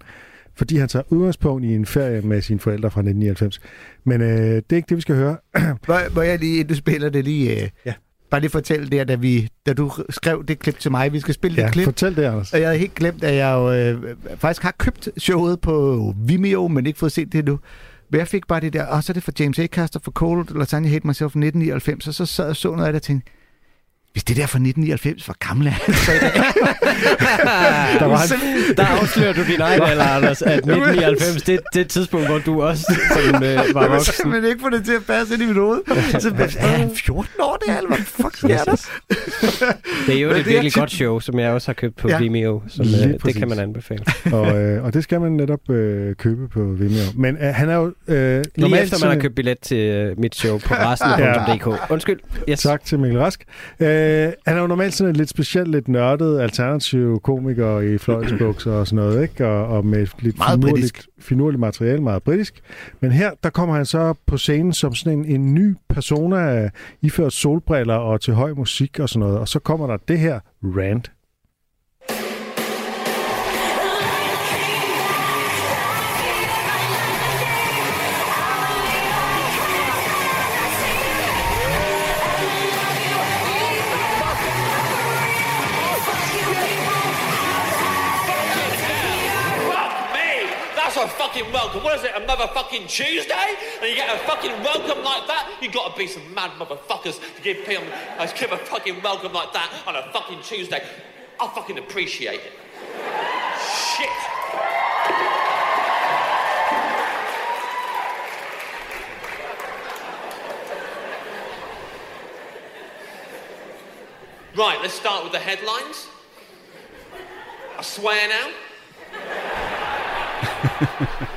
fordi han tager udgangspunkt i en ferie med sine forældre fra 1999. Men øh, det er ikke det, vi skal høre. Må, må jeg lige, du spiller det lige... Øh, Ja. Bare lige fortælle der, da, vi, da du skrev det klip til mig. Vi skal spille Ja, det klip. fortæl det, Anders. Og jeg havde helt glemt, at jeg jo, øh, faktisk har købt showet på Vimeo, men ikke fået set det endnu. Men jeg fik bare det der, og så er det fra James Acaster for Cold, Lasagna Hate Myself fra 1999, og så sad jeg og så noget af det og tænkte, hvis det der fra 1999, hvor gammel er han så i dag? Der var han, Der afslører du din egen alder, Anders, at 1999, det, det er et tidspunkt, hvor du også sådan, øh, var voksen. simpelthen ikke få det til at passe ind i mit hoved. Så er han 14 år, det er? Eller hvad fuck sker der? Det er jo Men et det virkelig tit- godt show, som jeg også har købt på Ja. Vimeo, som, øh, det kan man anbefale. og, øh, og det skal man netop øh, købe på Vimeo. Men øh, han er jo øh, Lige normalt efter man har købt billet til øh, mit show på resten.dk. Undskyld. Yes. Tak til Mikkel Rask. Øh, han er jo normalt sådan en lidt speciel, lidt nørdet, alternativ komiker i fløjtsbukser og sådan noget, ikke? Og, og med lidt Meget finurligt, finurligt materiale, meget britisk. Men her, der kommer han så på scenen som sådan en, en ny persona, iført solbriller og til høj musik og sådan noget. Og så kommer der det her rant. That's a fucking welcome. What is it, a motherfucking Tuesday? And you get a fucking welcome like that? You gotta be some mad motherfuckers to give people uh, give a fucking welcome like that on a fucking Tuesday. I fucking appreciate it. Shit. Right, let's start with the headlines. I swear now.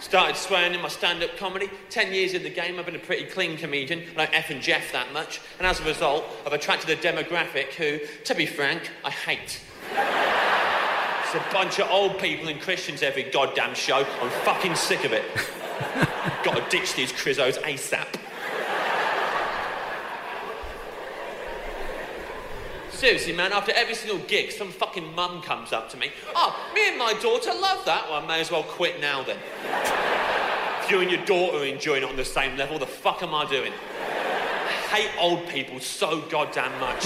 Started swearing in my stand-up comedy. Ten years in the game, I've been a pretty clean comedian. I don't effing Jeff that much. And as a result, I've attracted a demographic who, to be frank, I hate. It's a bunch of old people and Christians every goddamn show. I'm fucking sick of it. Gotta ditch these crizzos ASAP. Seriously, man, after every single gig, some fucking mum comes up to me. Oh, me and my daughter love that. Well, I may as well quit now then. if you and your daughter enjoying it on the same level, the fuck am I doing? I hate old people so goddamn much.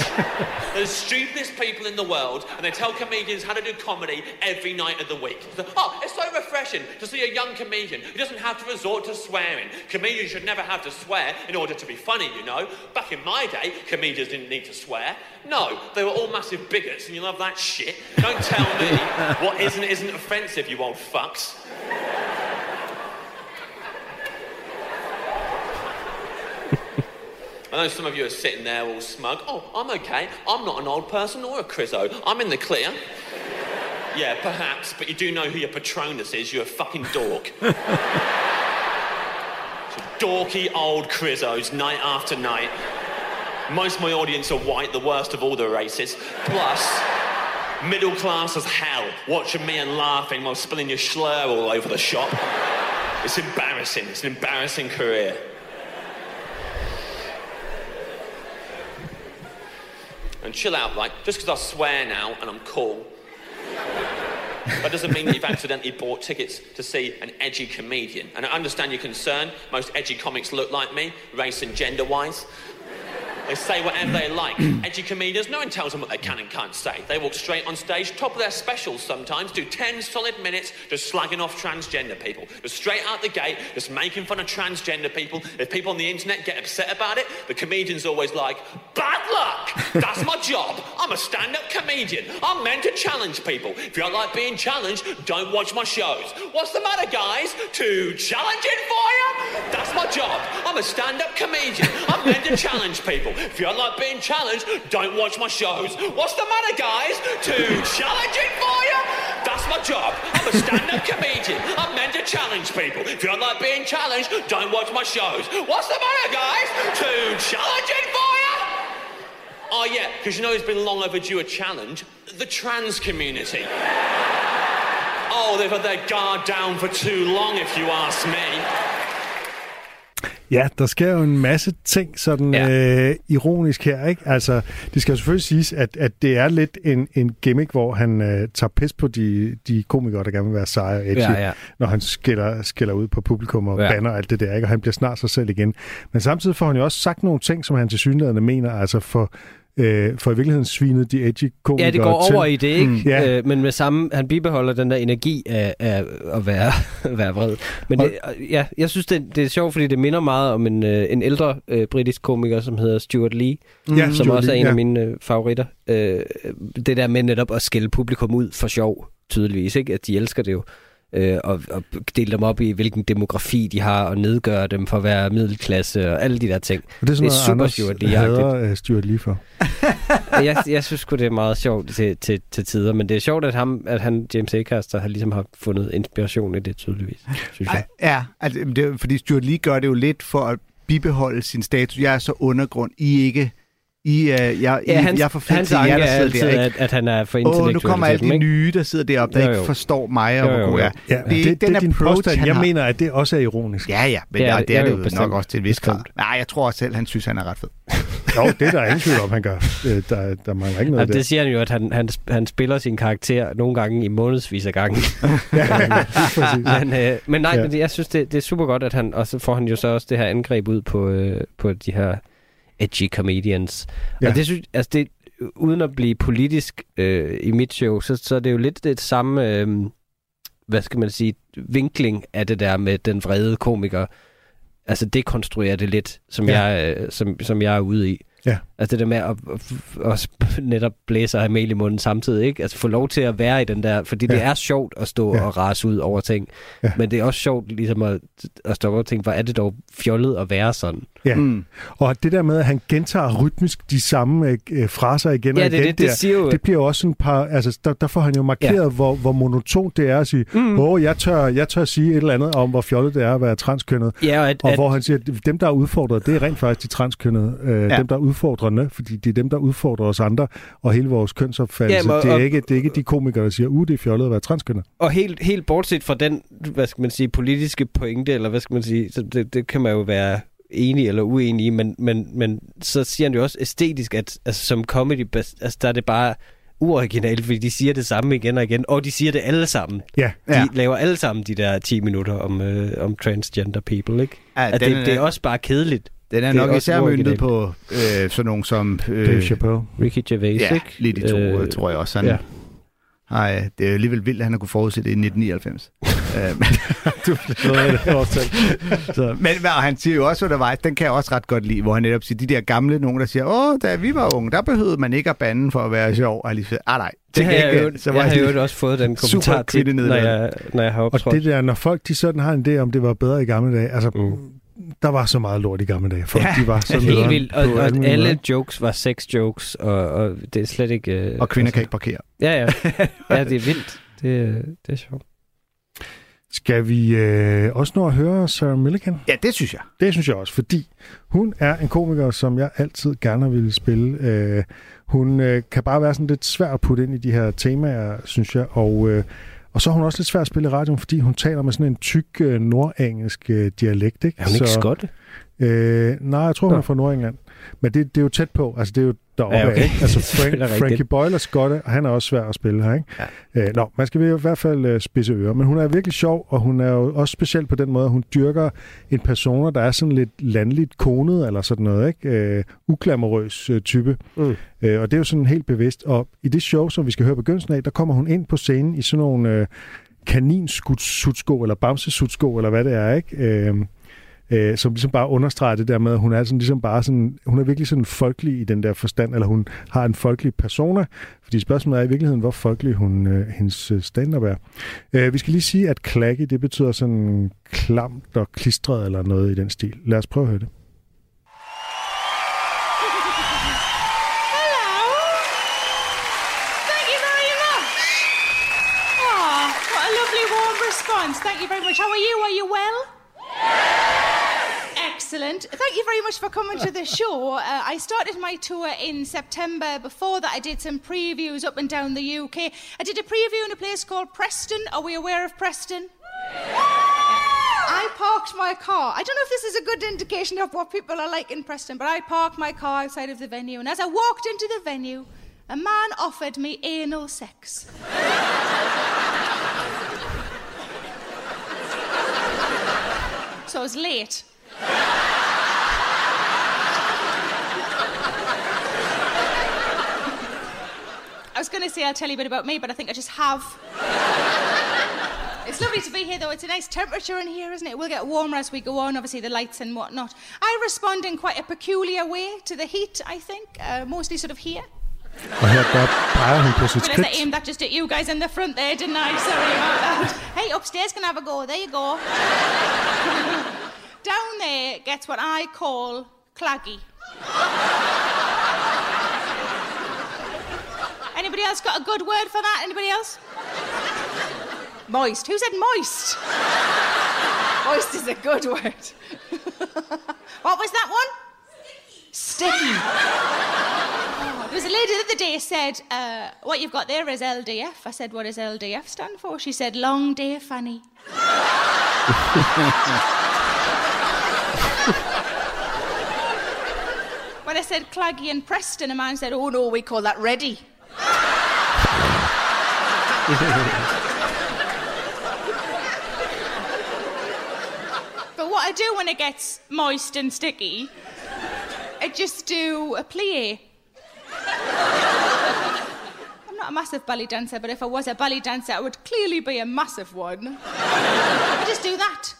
They're the stupidest people in the world, and they tell comedians how to do comedy every night of the week. So, oh, it's so refreshing to see a young comedian who doesn't have to resort to swearing. Comedians should never have to swear in order to be funny, you know. Back in my day, comedians didn't need to swear. No, they were all massive bigots, and you love that shit. Don't tell me what isn't isn't offensive, you old fucks. I know some of you are sitting there all smug. Oh, I'm okay. I'm not an old person or a crizzo. I'm in the clear. yeah, perhaps, but you do know who your Patronus is. You're a fucking dork. So dorky old crizzos, night after night. Most of my audience are white, the worst of all the races. Plus, middle class as hell, watching me and laughing while spilling your slur all over the shop. It's embarrassing. It's an embarrassing career. Chill out, right? Just because I swear now and I'm cool, that doesn't mean that you've accidentally bought tickets to see an edgy comedian. And I understand your concern. Most edgy comics look like me, race and gender wise. They say whatever they like. Edgy comedians, no one tells them what they can and can't say. They walk straight on stage, top of their specials sometimes, do 10 solid minutes just slagging off transgender people. Just straight out the gate, just making fun of transgender people. If people on the internet get upset about it, the comedian's always like, bad luck! That's my job. I'm a stand-up comedian. I'm meant to challenge people. If you don't like being challenged, don't watch my shows. What's the matter, guys? Too challenging for you? That's my job. I'm a stand-up comedian. I'm meant to challenge people. If you don't like being challenged, don't watch my shows. What's the matter, guys? Too challenging for you? That's my job. I'm a stand-up comedian. I'm meant to challenge people. If you don't like being challenged, don't watch my shows. What's the matter, guys? Too challenging for you? Oh yeah, because you know it's been long overdue a challenge. The trans community. Oh, they've had their guard down for too long, if you ask me. Ja, der sker jo en masse ting sådan ja. øh, ironisk her, ikke? Altså, det skal jo selvfølgelig siges, at, at det er lidt en, en gimmick, hvor han øh, tager pis på de, de komikere, der gerne vil være seje og edgy, Ja, ja. når han skiller, skiller ud på publikum og Ja. banner alt det der, ikke? Og han bliver snart sig selv igen. Men samtidig får han jo også sagt nogle ting, som han til synligheden mener, altså for øh, for i virkeligheden svinet de edgy komikere Ja, det går til. over i det, ikke? Mm. Ja. Øh, men med samme, han bibeholder den der energi af, af at være, være vred. Men det, ja, jeg synes, det, det er sjovt, fordi det minder meget om en, øh, en ældre øh, britisk komiker, som hedder Stuart Lee, Ja, som Stuart også er en ja. af mine øh, favoritter. Øh, det der med netop at skælde publikum ud for sjov, tydeligvis, ikke? At de elsker det jo. Øh, og, og dele dem op i, hvilken demografi de har, og nedgøre dem for at være middelklasse, og alle de der ting. Og det er sådan det er super noget, Stuart Anders hader uh, Stuart Lee for. jeg, jeg synes sgu, det er meget sjovt til, til, til tider, men det er sjovt, at, ham, at han, James Acaster, har ligesom har fundet inspiration i det, tydeligvis, synes jeg. Ja, altså, det, fordi Stuart Lee gør det jo lidt for at bibeholde sin status. Jeg er så undergrund. I ikke... I, uh, jeg, Ja, I, hans, jeg er for fedt hans til jer, der er sidder altid, der, ikke? at, at han er for Åh, intellektuel. nu kommer alle de ikke? nye, der sidder deroppe, der Jo, ikke jo. forstår mig og hvor god jeg er. Ja, Det er det, det, den det er din approach, påstand. han Jeg har. mener, at det også er ironisk. Ja, ja, men Ja, ja, det er jo, det jo, nok også til en vis grad. Nej, jeg tror også selv, han synes, han er ret fed. Jo, det er der ingen tvivl om, han gør. Øh, Der, der mangler ikke noget Jamen, der. det siger han jo, at han, han, han spiller sin karakter nogle gange i månedsvis af gangen. men, øh, men nej, Ja. men det- jeg synes, det, det er super godt, at han, og så får han jo så også det her angreb ud på, øh, på de her edgy comedians. Ja. Og det synes altså det, uden at blive politisk øh, i mit show, så, så er det jo lidt det samme, øh, hvad skal man sige, vinkling af det der med den vrede komiker. Altså dekonstruere det lidt, som, ja. jeg, øh, som, som jeg er ude i. Ja. Altså det der med at, at, at netop blæse af mel i munden samtidig, ikke? Altså få lov til at være i den der, fordi ja. det er sjovt at stå Ja. og rase ud over ting, Ja. men det er også sjovt ligesom at, at stå og tænke, hvor er det dog fjollet at være sådan? Ja. Mm. Og det der med, at han gentager rytmisk de samme øh, øh, fraser igen og Ja, det, igen, er det, det der, siger jo... det bliver også et par... Altså, der, der får han jo markeret, ja. hvor, hvor monotont det er at sige, åh, Mm. oh, jeg, tør, jeg tør sige et eller andet om, hvor fjollet det er at være transkønnet. Ja, og at, Og at, hvor han siger, at dem, der er udfordret, det er rent faktisk de transkønnede. Øh, Ja. Dem, der er udfordrende, fordi det er dem, der udfordrer os andre, og hele vores kønsopfattelse. Jamen, og- det, er og- ikke, det er ikke de komikere, der siger, uh, det er fjollet at være transkønnet. og helt, helt bortset fra den, hvad skal man sige, politiske pointe, eller hvad skal man sige, så det, det kan man jo være enig eller uenig i, men, men, men så siger han jo også æstetisk, at altså, som comedy, altså, der er det bare uoriginalt, fordi de siger det samme igen og igen, og de siger det alle sammen. Ja, De Ja. laver alle sammen de der 10 minutter om, øh, om transgender people, ikke? Ja, At den, det, det er også bare kedeligt. Den er det er nok især myndet på øh, sådan nogen som... Øh, Dave Chappelle. Ricky Gervais, Ja, ikke? lige de to, øh, tror jeg også. Han, ja. Ej, det er jo alligevel vildt, at han har kunne forudse det i 1999. Øh, men, Du det så, men og han siger jo også undervejs, den kan jeg også ret godt lide, hvor han netop siger, de der gamle nogen, der siger, åh, da vi var unge, der behøvede man ikke at bande for at være sjov. Og jeg lige siger, ah nej, Det har jeg, jo, så jeg var har det jo også fået den kommentar til, når jeg, når jeg har Og optrådt. det der, når folk de sådan har en idé om, det var bedre i gamle dage, altså, Mm. Der var så meget lort i gamle dage. Folk, Ja, de var så Helt vildt. Og, og alle måder. jokes var sex jokes, og, og det er slet ikke... Øh, Og kvinder kan altså, ikke parkere. Ja, ja. Ja, det er vildt. Det, det er sjovt. Skal vi øh, også nå at høre Sarah Milligan? Ja, det synes jeg. Det synes jeg også, fordi hun er en komiker, som jeg altid gerne vil spille. Øh, hun øh, kan bare være sådan lidt svær at putte ind i de her temaer, synes jeg. Og, øh, og så er hun også lidt svær at spille i radioen, fordi hun taler med sådan en tyk øh, nordengelsk øh, dialekt. Ikke? Er hun ikke så, skotte? Øh, nej, jeg tror, hun Nå. er fra Nordengland. Men det, det er jo tæt på. Altså, det er jo deroppe Ja, okay. ikke? Altså, Frank. Frankie Boyle er skotte, og han er også svær at spille her, ikke? Ja. Øh, nå, man skal i hvert fald øh, spidse ører. Men hun er virkelig sjov, og hun er jo også speciel på den måde, at hun dyrker en persona, der er sådan lidt landligt konet, eller sådan noget, ikke? Øh, uglamorøs øh, type. Mm. Øh, og det er jo sådan helt bevidst. Og i det show, som vi skal høre begyndelsen af, der kommer hun ind på scenen i sådan nogle øh, kaninsutsko, eller bamsesutsko, eller hvad det er, ikke? Øh, øh, som ligesom bare understreger det der med, at hun er sådan ligesom bare sådan, hun er virkelig sådan folkelig i den der forstand, eller hun har en folkelig persona, fordi spørgsmålet er i virkeligheden, hvor folkelig hun, øh, hendes øh, stand-up er. Øh, vi skal lige sige, at klakke, det betyder sådan klamt og klistret eller noget i den stil. Lad os prøve at høre det. Thank you very much. Oh, what a lovely warm response. Thank you very much. How are you? Are you well? Excellent. Thank you very much for coming to the show. Uh, I started my tour in September. Before that, I did some previews up and down the UK. I did a preview in a place called Preston. Are we aware of Preston? I parked my car. I don't know if this is a good indication of what people are like in Preston, but I parked my car outside of the venue, and as I walked into the venue, a man offered me anal sex. so I was late. I was going to say I'll tell you a bit about me, but I think I just have. It's lovely to be here, though. It's a nice temperature in here, isn't it? We'll get warmer as we go on, obviously, the lights and whatnot. I respond in quite a peculiar way to the heat, I think, uh, mostly sort of here. Og her der peger hun på sit I aimed that just at you guys in the front there, didn't I? Sorry about that. Hey, upstairs can have a go. There you go. Down there gets what I call claggy. Anybody else got a good word for that? Anybody else? Moist. Who said moist? moist is a good word. what was that one? Sticky. Oh, there was a lady the other day said, uh, "What you've got there is LDF." I said, "What does LDF stand for?" She said, "Long Day Fanny." I said Claggy and Preston, a man said, "Oh no, we call that ready." But what I do when it gets moist and sticky, I just do a plie. I'm not a massive belly dancer, but if I was a belly dancer, I would clearly be a massive one. I just do that.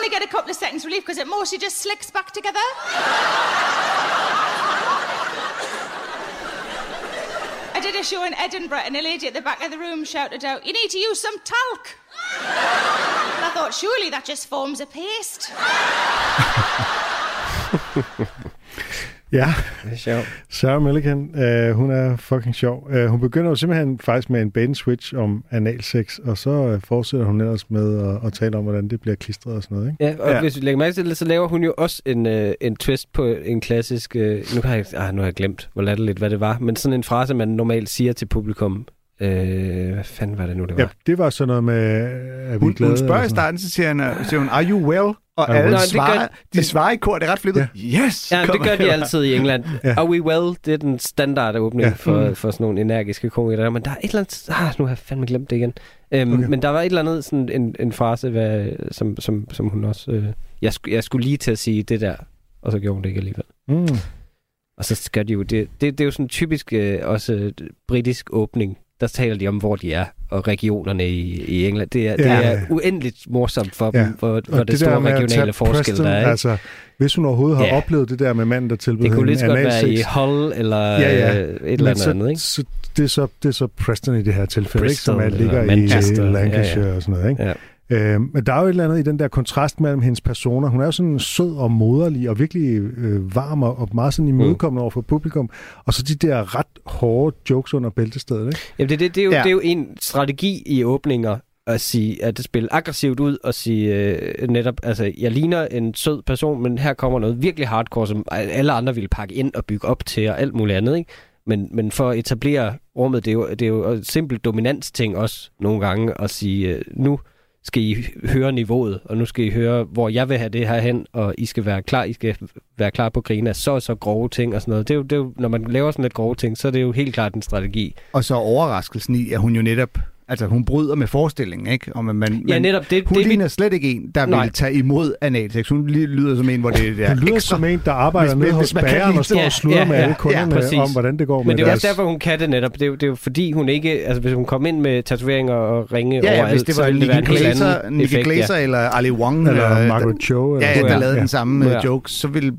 Only get a couple of seconds relief because it mostly just slicks back together. I did a show in Edinburgh, and a lady at the back of the room shouted out, You need to use some talc. And I thought, surely that just forms a paste. Ja, Det er sjovt. Sarah Milligan, øh, hun er fucking sjov. Øh, hun begynder jo simpelthen faktisk med en and switch om analsex, og så øh, fortsætter hun ellers med at, at tale om, hvordan det bliver klistret og sådan noget. Ikke? Ja, og Ja. hvis vi lægger mærke til det, så laver hun jo også en, øh, en twist på en klassisk... Øh, nu, har jeg, ah, nu har jeg glemt, hvor latterligt, hvad det var. Men sådan en frase, man normalt siger til publikum. Øh, hvad fanden var det nu, det var? Ja, det var sådan noget med, at vi Hun, glade. hun spørger i starten, så siger, han, siger hun, are you well? Og Are alle well? Nå, det gør- svarer, de svarer i kor, det er ret flippet. Yes! Ja, det gør de altid i England. Ja. ja. Are we well? Det er den standard åbning Ja. ja. for, Mm. for sådan nogle energiske komikere. Men der er et eller andet... Ah, nu har jeg fandme glemt det igen. Øhm, Okay. Men der var et eller andet, sådan en, en frase, hvad, som, som, som hun også... Øh, jeg, sk- jeg skulle lige til at sige det der, og så gjorde hun det ikke alligevel. Mm. Og så skal de jo... Det, det, det er jo sådan en typisk øh, også øh, britisk åbning. Der taler de om, hvor de er, og regionerne i, i England. Det er, Ja. det er uendeligt morsomt for Ja. dem, hvor, hvor Og det, store regionale forskel Preston, der er. Ikke? Altså, hvis hun overhovedet har Ja. oplevet det der med manden, der tilbød Det kunne lige så godt være i analsex, Hull eller Ja, ja. øh, et eller andet så, andet, ikke? Så, det, er så, det er så Preston i det her tilfælde, ikke, som er, Bristol ligger i Manchester. Ja, Lancashire ja. og sådan noget. Ikke? Ja. Øh, men der er jo et eller andet i den der kontrast mellem hendes personer. Hun er jo sådan sød og moderlig og virkelig øh, varm og, og meget sådan Mm. imødekommende over for publikum. Og så de der ret hårde jokes under bæltestedet. Ikke? Jamen, det, det, det, er jo, Ja. det er jo en strategi i åbninger at sige, at det spille aggressivt ud og sige øh, netop, altså, jeg ligner en sød person, men her kommer noget virkelig hardcore, som alle andre ville pakke ind og bygge op til og alt muligt andet, ikke? Men, men for at etablere rummet, det er jo, det er jo et simpelt dominansting også nogle gange at sige, øh, nu skal I høre niveauet, og nu skal I høre, hvor jeg vil have det her hen, og I skal være klar, I skal være klar på grine af så og så grove ting og sådan noget. Det er, jo, det er jo, når man laver sådan lidt grove ting, så er det jo helt klart en strategi. Og så overraskelsen i, at hun jo netop... Altså, hun bryder med forestillingen, ikke? Om, at man, Ja, man, netop. Det, Hun det, ligner slet ikke en, der Nej. vil tage imod analsex. Hun lyder som en, hvor det er Hun lyder ekstra. som en, der arbejder nede hos man bageren og står det. og slutter Ja, med ja, alle ja, kunderne præcis. om, hvordan det går Men med det er også derfor, hun kan det netop. Det er jo, det er jo fordi, hun ikke... Altså, hvis hun kom ind med tatoveringer og ringe Ja, ja, overalt, hvis det var det Nicky Glaser, Nicky eller Ali Wong, Eller øh, Margaret Cho. Eller ja, ja, der lavede den samme Ja. ja. joke, så ville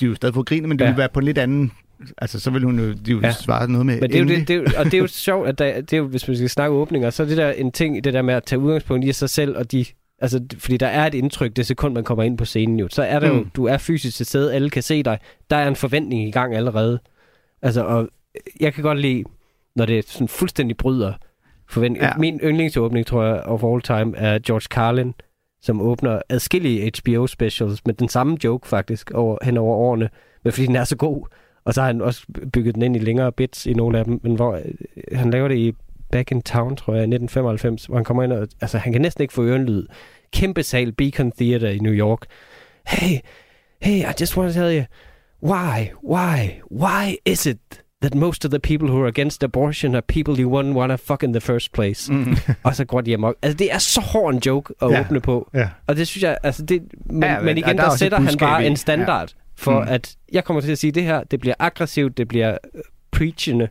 de jo stadig få griner, men det Ja. ville være på en lidt anden... Altså, så ville hun jo, de jo Ja. svare noget med Men det er jo det, det er, jo- og det er jo sjovt, at der, det er jo, hvis man skal snakke åbninger, så er det der en ting, det der med at tage udgangspunkt i sig selv, og de, altså, fordi der er et indtryk, det sekund, man kommer ind på scenen jo, så er der mm. jo, du er fysisk til stede, alle kan se dig, der er en forventning i gang allerede. Altså, og jeg kan godt lide, når det sådan fuldstændig bryder forventning. Ja. Min yndlingsåbning, tror jeg, of all time, er George Carlin, som åbner adskillige HBO-specials med den samme joke faktisk over, hen over årene, men fordi den er så god. Og så har han også bygget den ind i længere bits i nogle af dem, men hvor øh, han laver det i Back in Town, tror jeg, i 1995, hvor han kommer ind og, altså han kan næsten ikke få ørenlyd. Kæmpe sal, Beacon Theater i New York. Hey, hey, I just want to tell you, why, why, why is it that most of the people who are against abortion are people you wouldn't want to fuck in the first place? Mm. og så går de amok. Altså, det er så hård en joke at Ja. åbne på. Ja. Og det synes jeg, altså det, men, Ja, ja, men- men ja, igen, der er der, sætter han bare i. en standard. For Mm. at jeg kommer til at sige det her, det bliver aggressivt, det bliver øh, preachende.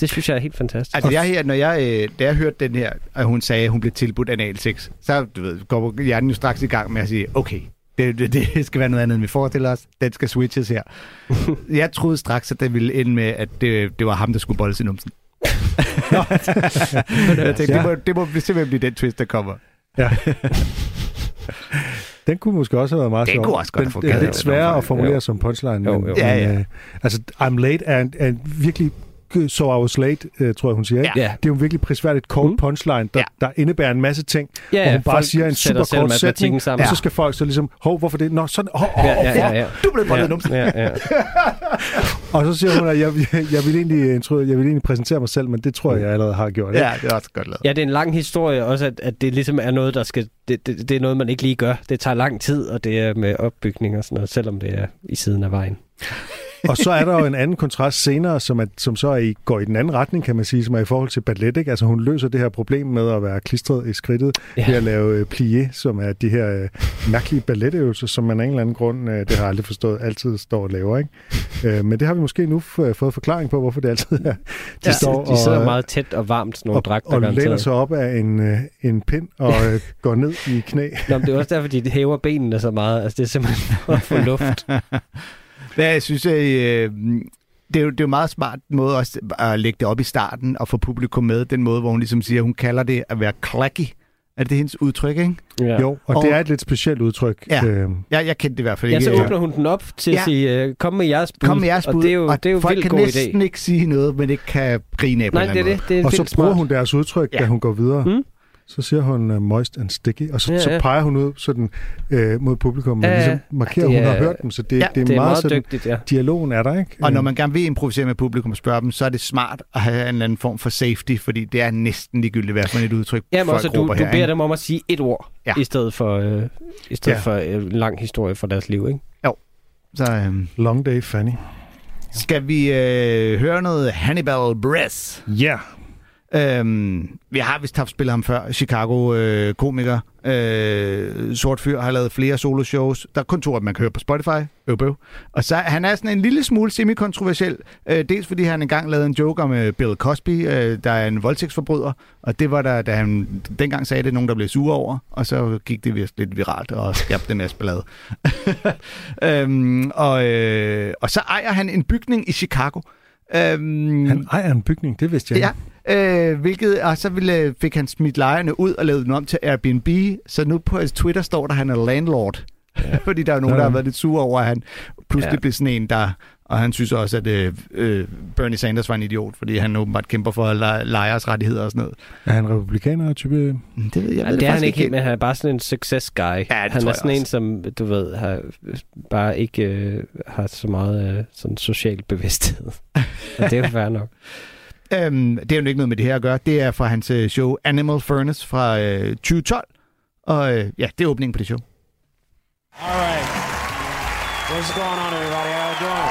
Det synes jeg er helt fantastisk. Altså, jeg her, når jeg, øh, da jeg hørte den her, og hun sagde, at hun blev tilbudt analsex, så du ved, går hjernen jo straks i gang med at sige, okay, det, det, det skal være noget andet, end vi forestiller os. Den skal switches her. jeg troede straks, at det ville ende med, at det, det var ham, der skulle bolde i numsen. jeg tænkte, det, må, det må simpelthen blive den twist, der kommer. Ja. Den kunne måske også have været meget Den sjov. kunne også godt Den, have det er lidt sværere at formulere Jo. som punchline. Jo, men, jo. Ja, ja. Men, øh, altså, I'm late er en, er en virkelig so I was late, øh, tror jeg, hun siger. Ikke? Ja. Det er jo en virkelig prisværdigt kort Mm. punchline, der, Ja. der indebærer en masse ting, Ja, hvor hun bare folk siger en super kort sætning, sammen. og så skal folk så ligesom, hov, hvorfor det? Nå, sådan, hov, hov, Ja, ja, ja, ja. Du blev boldet i ja, ja, ja. Og så siger hun, at jeg, jeg, vil egentlig, intro- jeg vil egentlig præsentere mig selv, men det tror jeg, jeg allerede har gjort. ikke? Ja, det er også godt lavet. Ja, det er en lang historie også, at, at det ligesom er noget, der skal... Det, det, det er noget, man ikke lige gør. Det tager lang tid, og det er med opbygning og sådan noget, selvom det er i siden af vejen. Og så er der jo en anden kontrast senere, som, er, som så er i, går i den anden retning, kan man sige, som er i forhold til ballet. Ikke? Altså hun løser det her problem med at være klistret i skridtet Ja. ja. ved at lave øh, plié, som er de her øh, mærkelige balletøvelser, som man af en eller anden grund, øh, det har jeg aldrig forstået, altid står og laver. Ikke? Øh, men det har vi måske nu fået forklaring på, hvorfor det altid er. De De, står de sidder og, meget tæt og varmt, sådan nogle og, dragter. og læner sig op af en, øh, en pind og øh, går ned i knæ. Nå, men det er også derfor, de hæver benene så meget. Altså, det er simpelthen for at få luft. Ja, jeg synes, at, øh, det, er jo, det er jo meget smart måde også at lægge det op i starten og få publikum med. Den måde, hvor hun ligesom siger, hun kalder det at være clacky. Er det hendes udtryk, ikke? Ja. Jo, og, Og- det er et lidt specielt udtryk. Ja. Øh, Ja, jeg kendte det i hvert fald Ja, ikke. så åbner hun den op til at Ja. sige, øh, kom med jeres bud. Kom med jeres bud, Og det er jo, det er jo folk kan næsten idé. ikke sige noget, men ikke kan grine af på Nej, det er det. Det er og så bruger smart. hun deres udtryk, Ja. da hun går videre. Mm. Så siger hun uh, moist and sticky, og så, Ja, ja, så peger hun ud sådan, øh, mod publikum, og Ja, ja. ligesom markerer, at hun har hørt dem. Så det, Ja, det er Det er meget, meget sådan, dygtigt, ja. dialogen er der, ikke? Og når Øh, man gerne vil improvisere med publikum og spørge dem, så er det smart at have en eller anden form for safety, fordi det er næsten ligegyldigt, hvad for et udtryk Jamen folk også, du, du her, beder ikke? dem om at sige et ord, Ja. i stedet for, øh, i stedet Ja. for øh, en lang historie for deres liv, ikke? Så øhm, Long Day Fanny. skal vi øh, høre noget Hannibal Buress. Ja. Øhm, vi har vist haft spillet ham før. Chicago-komiker. Øh, sort fyr har lavet flere soloshows. Der er kun to, dem, man kan høre på Spotify. Øv, bøv. Og så han er sådan en lille smule semi-kontroversiel. Øh, dels fordi han engang lavede en joke om øh, Bill Cosby, øh, der er en voldtægtsforbryder. Og det var der, da han dengang sagde det, nogen, der blev sure over. Og så gik det vist lidt viralt og skabte en masse ballade. øhm, og, øh, og så ejer han en bygning i Chicago. Øhm, Han ejer en bygning, det vidste jeg Ja, ikke. Øh, hvilket, og så ville, fik han smidt lejerne ud og lavet den om til Airbnb, så nu på hans Twitter står der, at han er landlord. Ja. Fordi der er nogen, Ja. der har været lidt sure over, at han pludselig ja. Ja. blev sådan en, der... Og han synes også, at øh, øh, Bernie Sanders var en idiot, fordi han åbenbart kæmper for le- lejers rettigheder og sådan noget. Er han republikaner type? Mm, Det ved jeg, Ja, ved det er han faktisk ikke helt, men han er bare sådan en success guy. det han tror er jeg sådan en, som, du ved, har, bare ikke øh, har så meget øh, sådan social bevidsthed. og det er jo fair nok. Øhm, det er jo ikke noget med det her at gøre. Det er fra hans øh, show Animal Furnace fra øh, 2012. Og øh, ja, det er åbningen på det show. All right. What's going on, everybody? How you doing?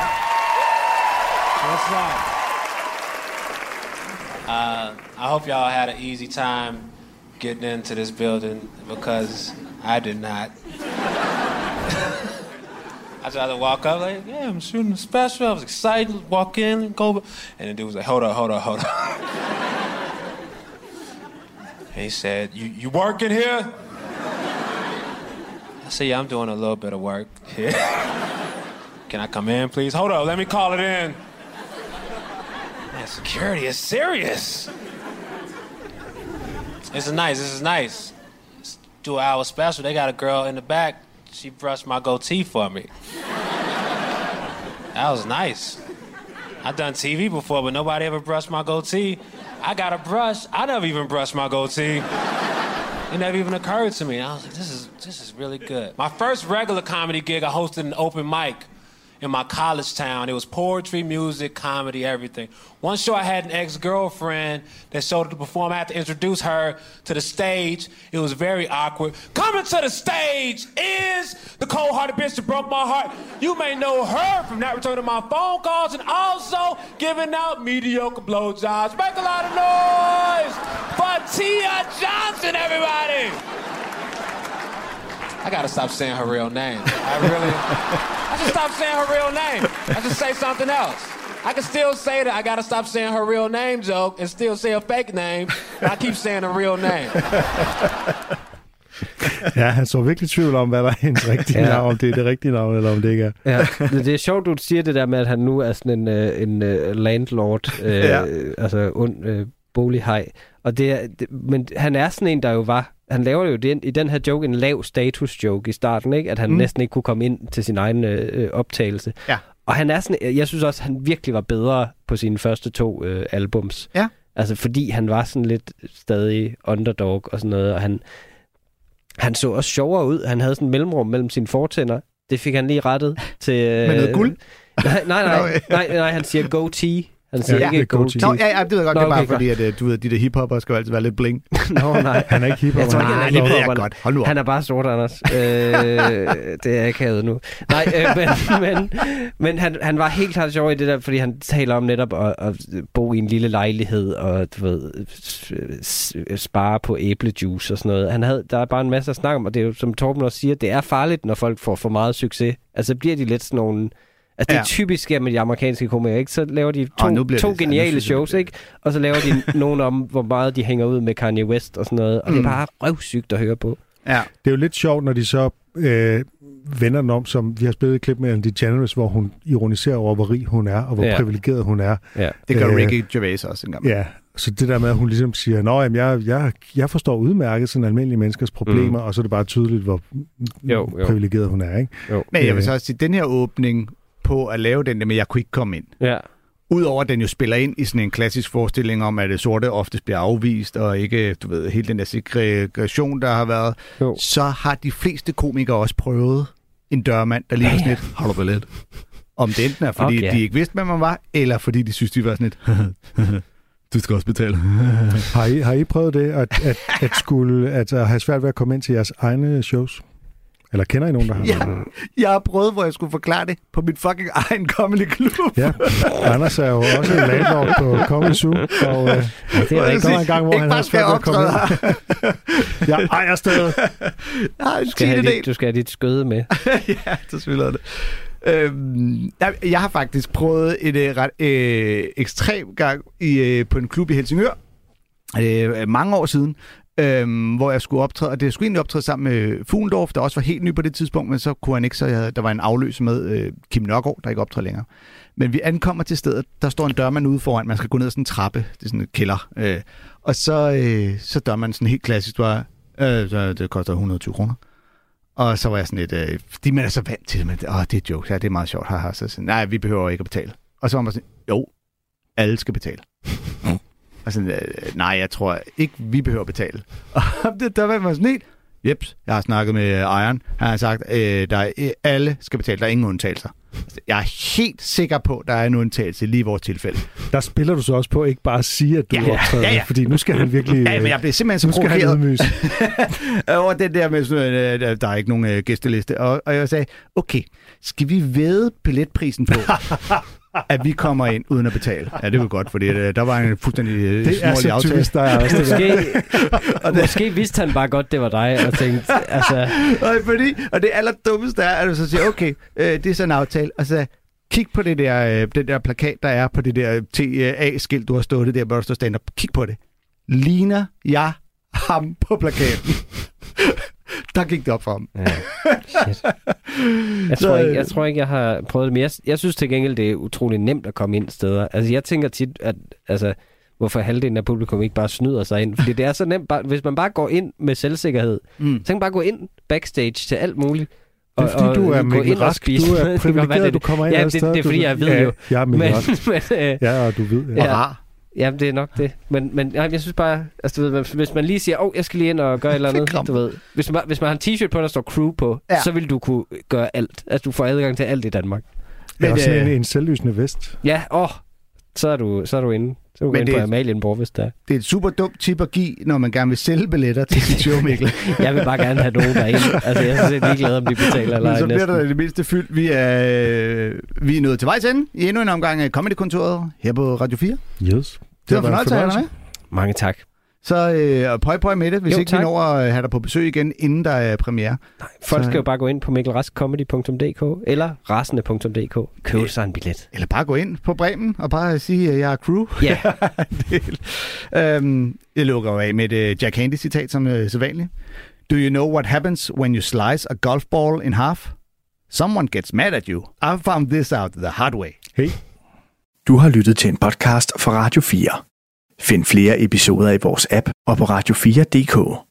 What's up? Uh, I hope y'all had an easy time getting into this building because I did not. I tried to walk up like, yeah, I'm shooting a special. I was excited, walk in and go, and the dude was like, hold up, hold up, hold up. he said, you you working here? I said, yeah, I'm doing a little bit of work here. Can I come in, please? Hold up, let me call it in. Man, security is serious. This is nice, this is nice. Do an hour special. They got a girl in the back. She brushed my goatee for me. That was nice. I've done TV before, but nobody ever brushed my goatee. I got a brush. I never even brushed my goatee. It never even occurred to me. I was like, this is this is really good. My first regular comedy gig, I hosted an open mic in my college town. It was poetry, music, comedy, everything. One show I had an ex-girlfriend that showed up to perform. I had to introduce her to the stage. It was very awkward. Coming to the stage is the cold-hearted bitch that broke my heart. You may know her from not returning my phone calls and also giving out mediocre blowjobs. Make a lot of noise for Tia Johnson, everybody. I gotta stop saying her real name. I really, I should stop saying her real name. I should say something else. I can still say that I gotta stop saying her real name joke and still say a fake name. But I keep saying a real name. Ja, han så virkelig tvivl om, hvad der er hendes rigtige Ja. navn, om det er det rigtige navn, eller om det ikke er. Ja, det, det er sjovt, du siger det der med, at han nu er sådan en, øh, en øh, landlord, øh, Ja. altså ond øh, bolighej. Og det er, det, men han er sådan en, der jo var, han laver jo den, i den her joke en lav status joke i starten, ikke? at han Mm. næsten ikke kunne komme ind til sin egen øh, optagelse. Ja. Og han er sådan, jeg synes også, han virkelig var bedre på sine første to øh, albums. Ja. Altså fordi han var sådan lidt stadig underdog og sådan noget, og han, han så også sjovere ud. Han havde sådan en mellemrum mellem sine fortænder. Det fik han lige rettet til... Øh, Med noget guld? Nej, nej, nej, nej, nej, han siger goatee. Han siger Ja, ja, det er ikke goatee. goatee. Nå, ja, ja, det ved jeg godt. Nå, det er bare okay, fordi, at øh, du ved, de der hiphopper skal jo altid være lidt bling. Nå, nej. Han er ikke hiphop. Jeg tror ikke, Nej, han det er ved jeg hiphopper. godt. Hold nu op. Han er bare sort, Anders. Øh, det er akavet nu. Nej, øh, men, men, men han, han var helt klart sjov i det der, fordi han taler om netop at, at bo i en lille lejlighed og du ved, s- spare på æblejuice og sådan noget. Han havde, der er bare en masse at snakke om, og det er jo, som Torben også siger, det er farligt, når folk får for meget succes. Altså bliver de lidt sådan nogle... Altså, det er Ja. typisk her med de amerikanske komikere, ikke? Så laver de to, nu to det- ja, nu geniale jeg, shows, det- ikke? Og så laver de nogen om, hvor meget de hænger ud med Kanye West og sådan noget. Og mm. det Mm. er bare røvsygt at høre på. Ja. Det er jo lidt sjovt, når de så øh, vender den om, som vi har spillet et klip med Ellen DeGeneres, hvor hun ironiserer over, hvor rig hun er, og hvor Ja. ja. privilegeret hun er. Ja. Det gør Øh, Ricky Gervais også en gang. Ja, så det der med, at hun ligesom siger, Nå, jamen, jeg, jeg, jeg forstår udmærket sådan almindelige menneskers problemer, mm. og så er det bare tydeligt, hvor Jo, jo. privilegeret hun er, ikke? Jo. Men jeg vil Øh. så også sige, den her åbning på at lave den der med, jeg kunne ikke komme ind. Ja. Udover at den jo spiller ind i sådan en klassisk forestilling om, at det sorte oftest bliver afvist, og ikke, du ved, hele den der segregation, der har været, Jo. så har de fleste komikere også prøvet en dørmand, der lige var sådan lidt, har du lidt? Om det enten er, fordi Okay. de ikke vidste, hvem man var, eller fordi de synes, de var sådan lidt, du skal også betale. Har I, har I prøvet det, at, at, at skulle at, at have svært ved at komme ind til jeres egne shows? Eller kender I nogen, der har? Ja, jeg har prøvet, hvor jeg skulle forklare det på mit fucking egen comedy klub. Ja, Anders er jo også landlord på Comedy Zoo, og øh, det er var en gang, hvor Ikke han skal svært at komme optræde ind. Jeg ejer stedet. Jeg har en Du skal, have dit, du skal have dit skøde med. ja, så spiller jeg det. Øhm, jeg, jeg har faktisk prøvet et øh, ret øh, ekstrem gang i, øh, på en klub i Helsingør, øh, mange år siden, øhm, hvor jeg skulle optræde, og det skulle egentlig optræde sammen med Fuglendorf, der også var helt ny på det tidspunkt, men så kunne han ikke, så jeg, havde- der var en afløser med øh, Kim Nørgaard, der ikke optræder længere. Men vi ankommer til stedet, der står en dørmand ude foran, man skal gå ned ad sådan en trappe, det er sådan en kælder, øh, og så, øh, så dørmanden sådan helt klassisk var, øh, så det koster 120 kroner. Og så var jeg sådan lidt, øh, fordi man er så vant til det, men åh, det er jokes, ja, det er meget sjovt, haha. Så sådan, nej, vi behøver ikke at betale. Og så var man sådan, jo, alle skal betale. og sådan, øh, nej, jeg tror ikke, vi behøver at betale. Og det, der var man sådan helt, jeps, jeg har snakket med øh, ejeren, han har sagt, øh, der er, øh, alle skal betale, der er ingen undtagelser. Altså, Jeg er helt sikker på, at der er en undtagelse lige i vores tilfælde. Der spiller du så også på ikke bare at sige, at du Ja, ja, optræder, ja, ja. fordi nu skal han virkelig... Ja, men jeg blev simpelthen så provokeret over det der med, sådan, der- er ikke nogen gæsteliste. Og, og jeg sagde, okay, skal vi væde billetprisen på, at vi kommer ind uden at betale? Ja, det var godt, fordi øh, der var en fuldstændig øh, Det er snorlig så aftale. typisk, der er også det der. Måske, måske vidste han bare godt, det var dig, og tænkte, altså... Og, fordi, og det allerdummeste er, at du så siger, okay, øh, det er sådan en aftale, og så kig på det der, øh, den der plakat, der er på det der TA-skilt, du har stået der, hvor der står stand-up. Kig på det. Ligner jeg ham på plakaten? Der gik det op for ham. Ja, shit. Jeg tror, ikke, jeg tror ikke, jeg har prøvet det, men jeg, jeg synes til gengæld, det er utrolig nemt at komme ind steder. Altså, jeg tænker tit, at altså, hvorfor halvdelen af publikum ikke bare snyder sig ind. Fordi det er så nemt, bare, hvis man bare går ind med selvsikkerhed, Mm. så kan man bare gå ind backstage til alt muligt. Det er fordi, du er gå Mikkel og Rask. Du er privilegeret, du kommer ind Ja, det, det er fordi, jeg ved ja, jo. Jeg er Mikkel Men, men, øh, Ja, og du ved. Ja. Og rar. Jamen, det er nok det. Men, men nej, jeg synes bare, altså, du ved, hvis man lige siger, åh, oh, jeg skal lige ind og gøre et eller andet, du ved. Hvis man, hvis man har en t-shirt på, der står crew på, Ja. ja. så vil du kunne gøre alt. Altså, du får adgang til alt i Danmark. Det er Men, også sådan en, øh, en selvlysende vest. Ja, åh, så er du, så er du inde. Så du Men det på er- Amalienborg, hvis der. Det er et super dumt tip at give, når man gerne vil sælge billetter til sit show, Mikkel. Jeg vil bare gerne have nogen derinde. Altså, jeg er sådan set ligeglad, om de betaler eller Men så ej bliver der i det mindste fyldt. Vi er, øh, vi er nået til vejs ende i endnu en omgang af Comedy-kontoret her på Radio 4. Yes. Det var en fornøjelse at have dig med. Mange tak. Så øh, pøj pøj med det, hvis Jo, ikke tak. vi når at have dig på besøg igen, inden der er premiere. Folk Så- skal jo bare gå ind på mikkelraskcomedy.dk eller rasende.dk. Købe sig en billet. Eller bare gå ind på Bremen og bare sige, at jeg er crew. Ja. øhm, jeg lukker jo af med et øh, Jack Handy-citat som øh, sædvanligt. Do you know what happens when you slice a golf ball in half? Someone gets mad at you. I found this out the hard way. Hey. Du har lyttet til en podcast fra Radio 4. Find flere episoder i vores app og på radio4.dk.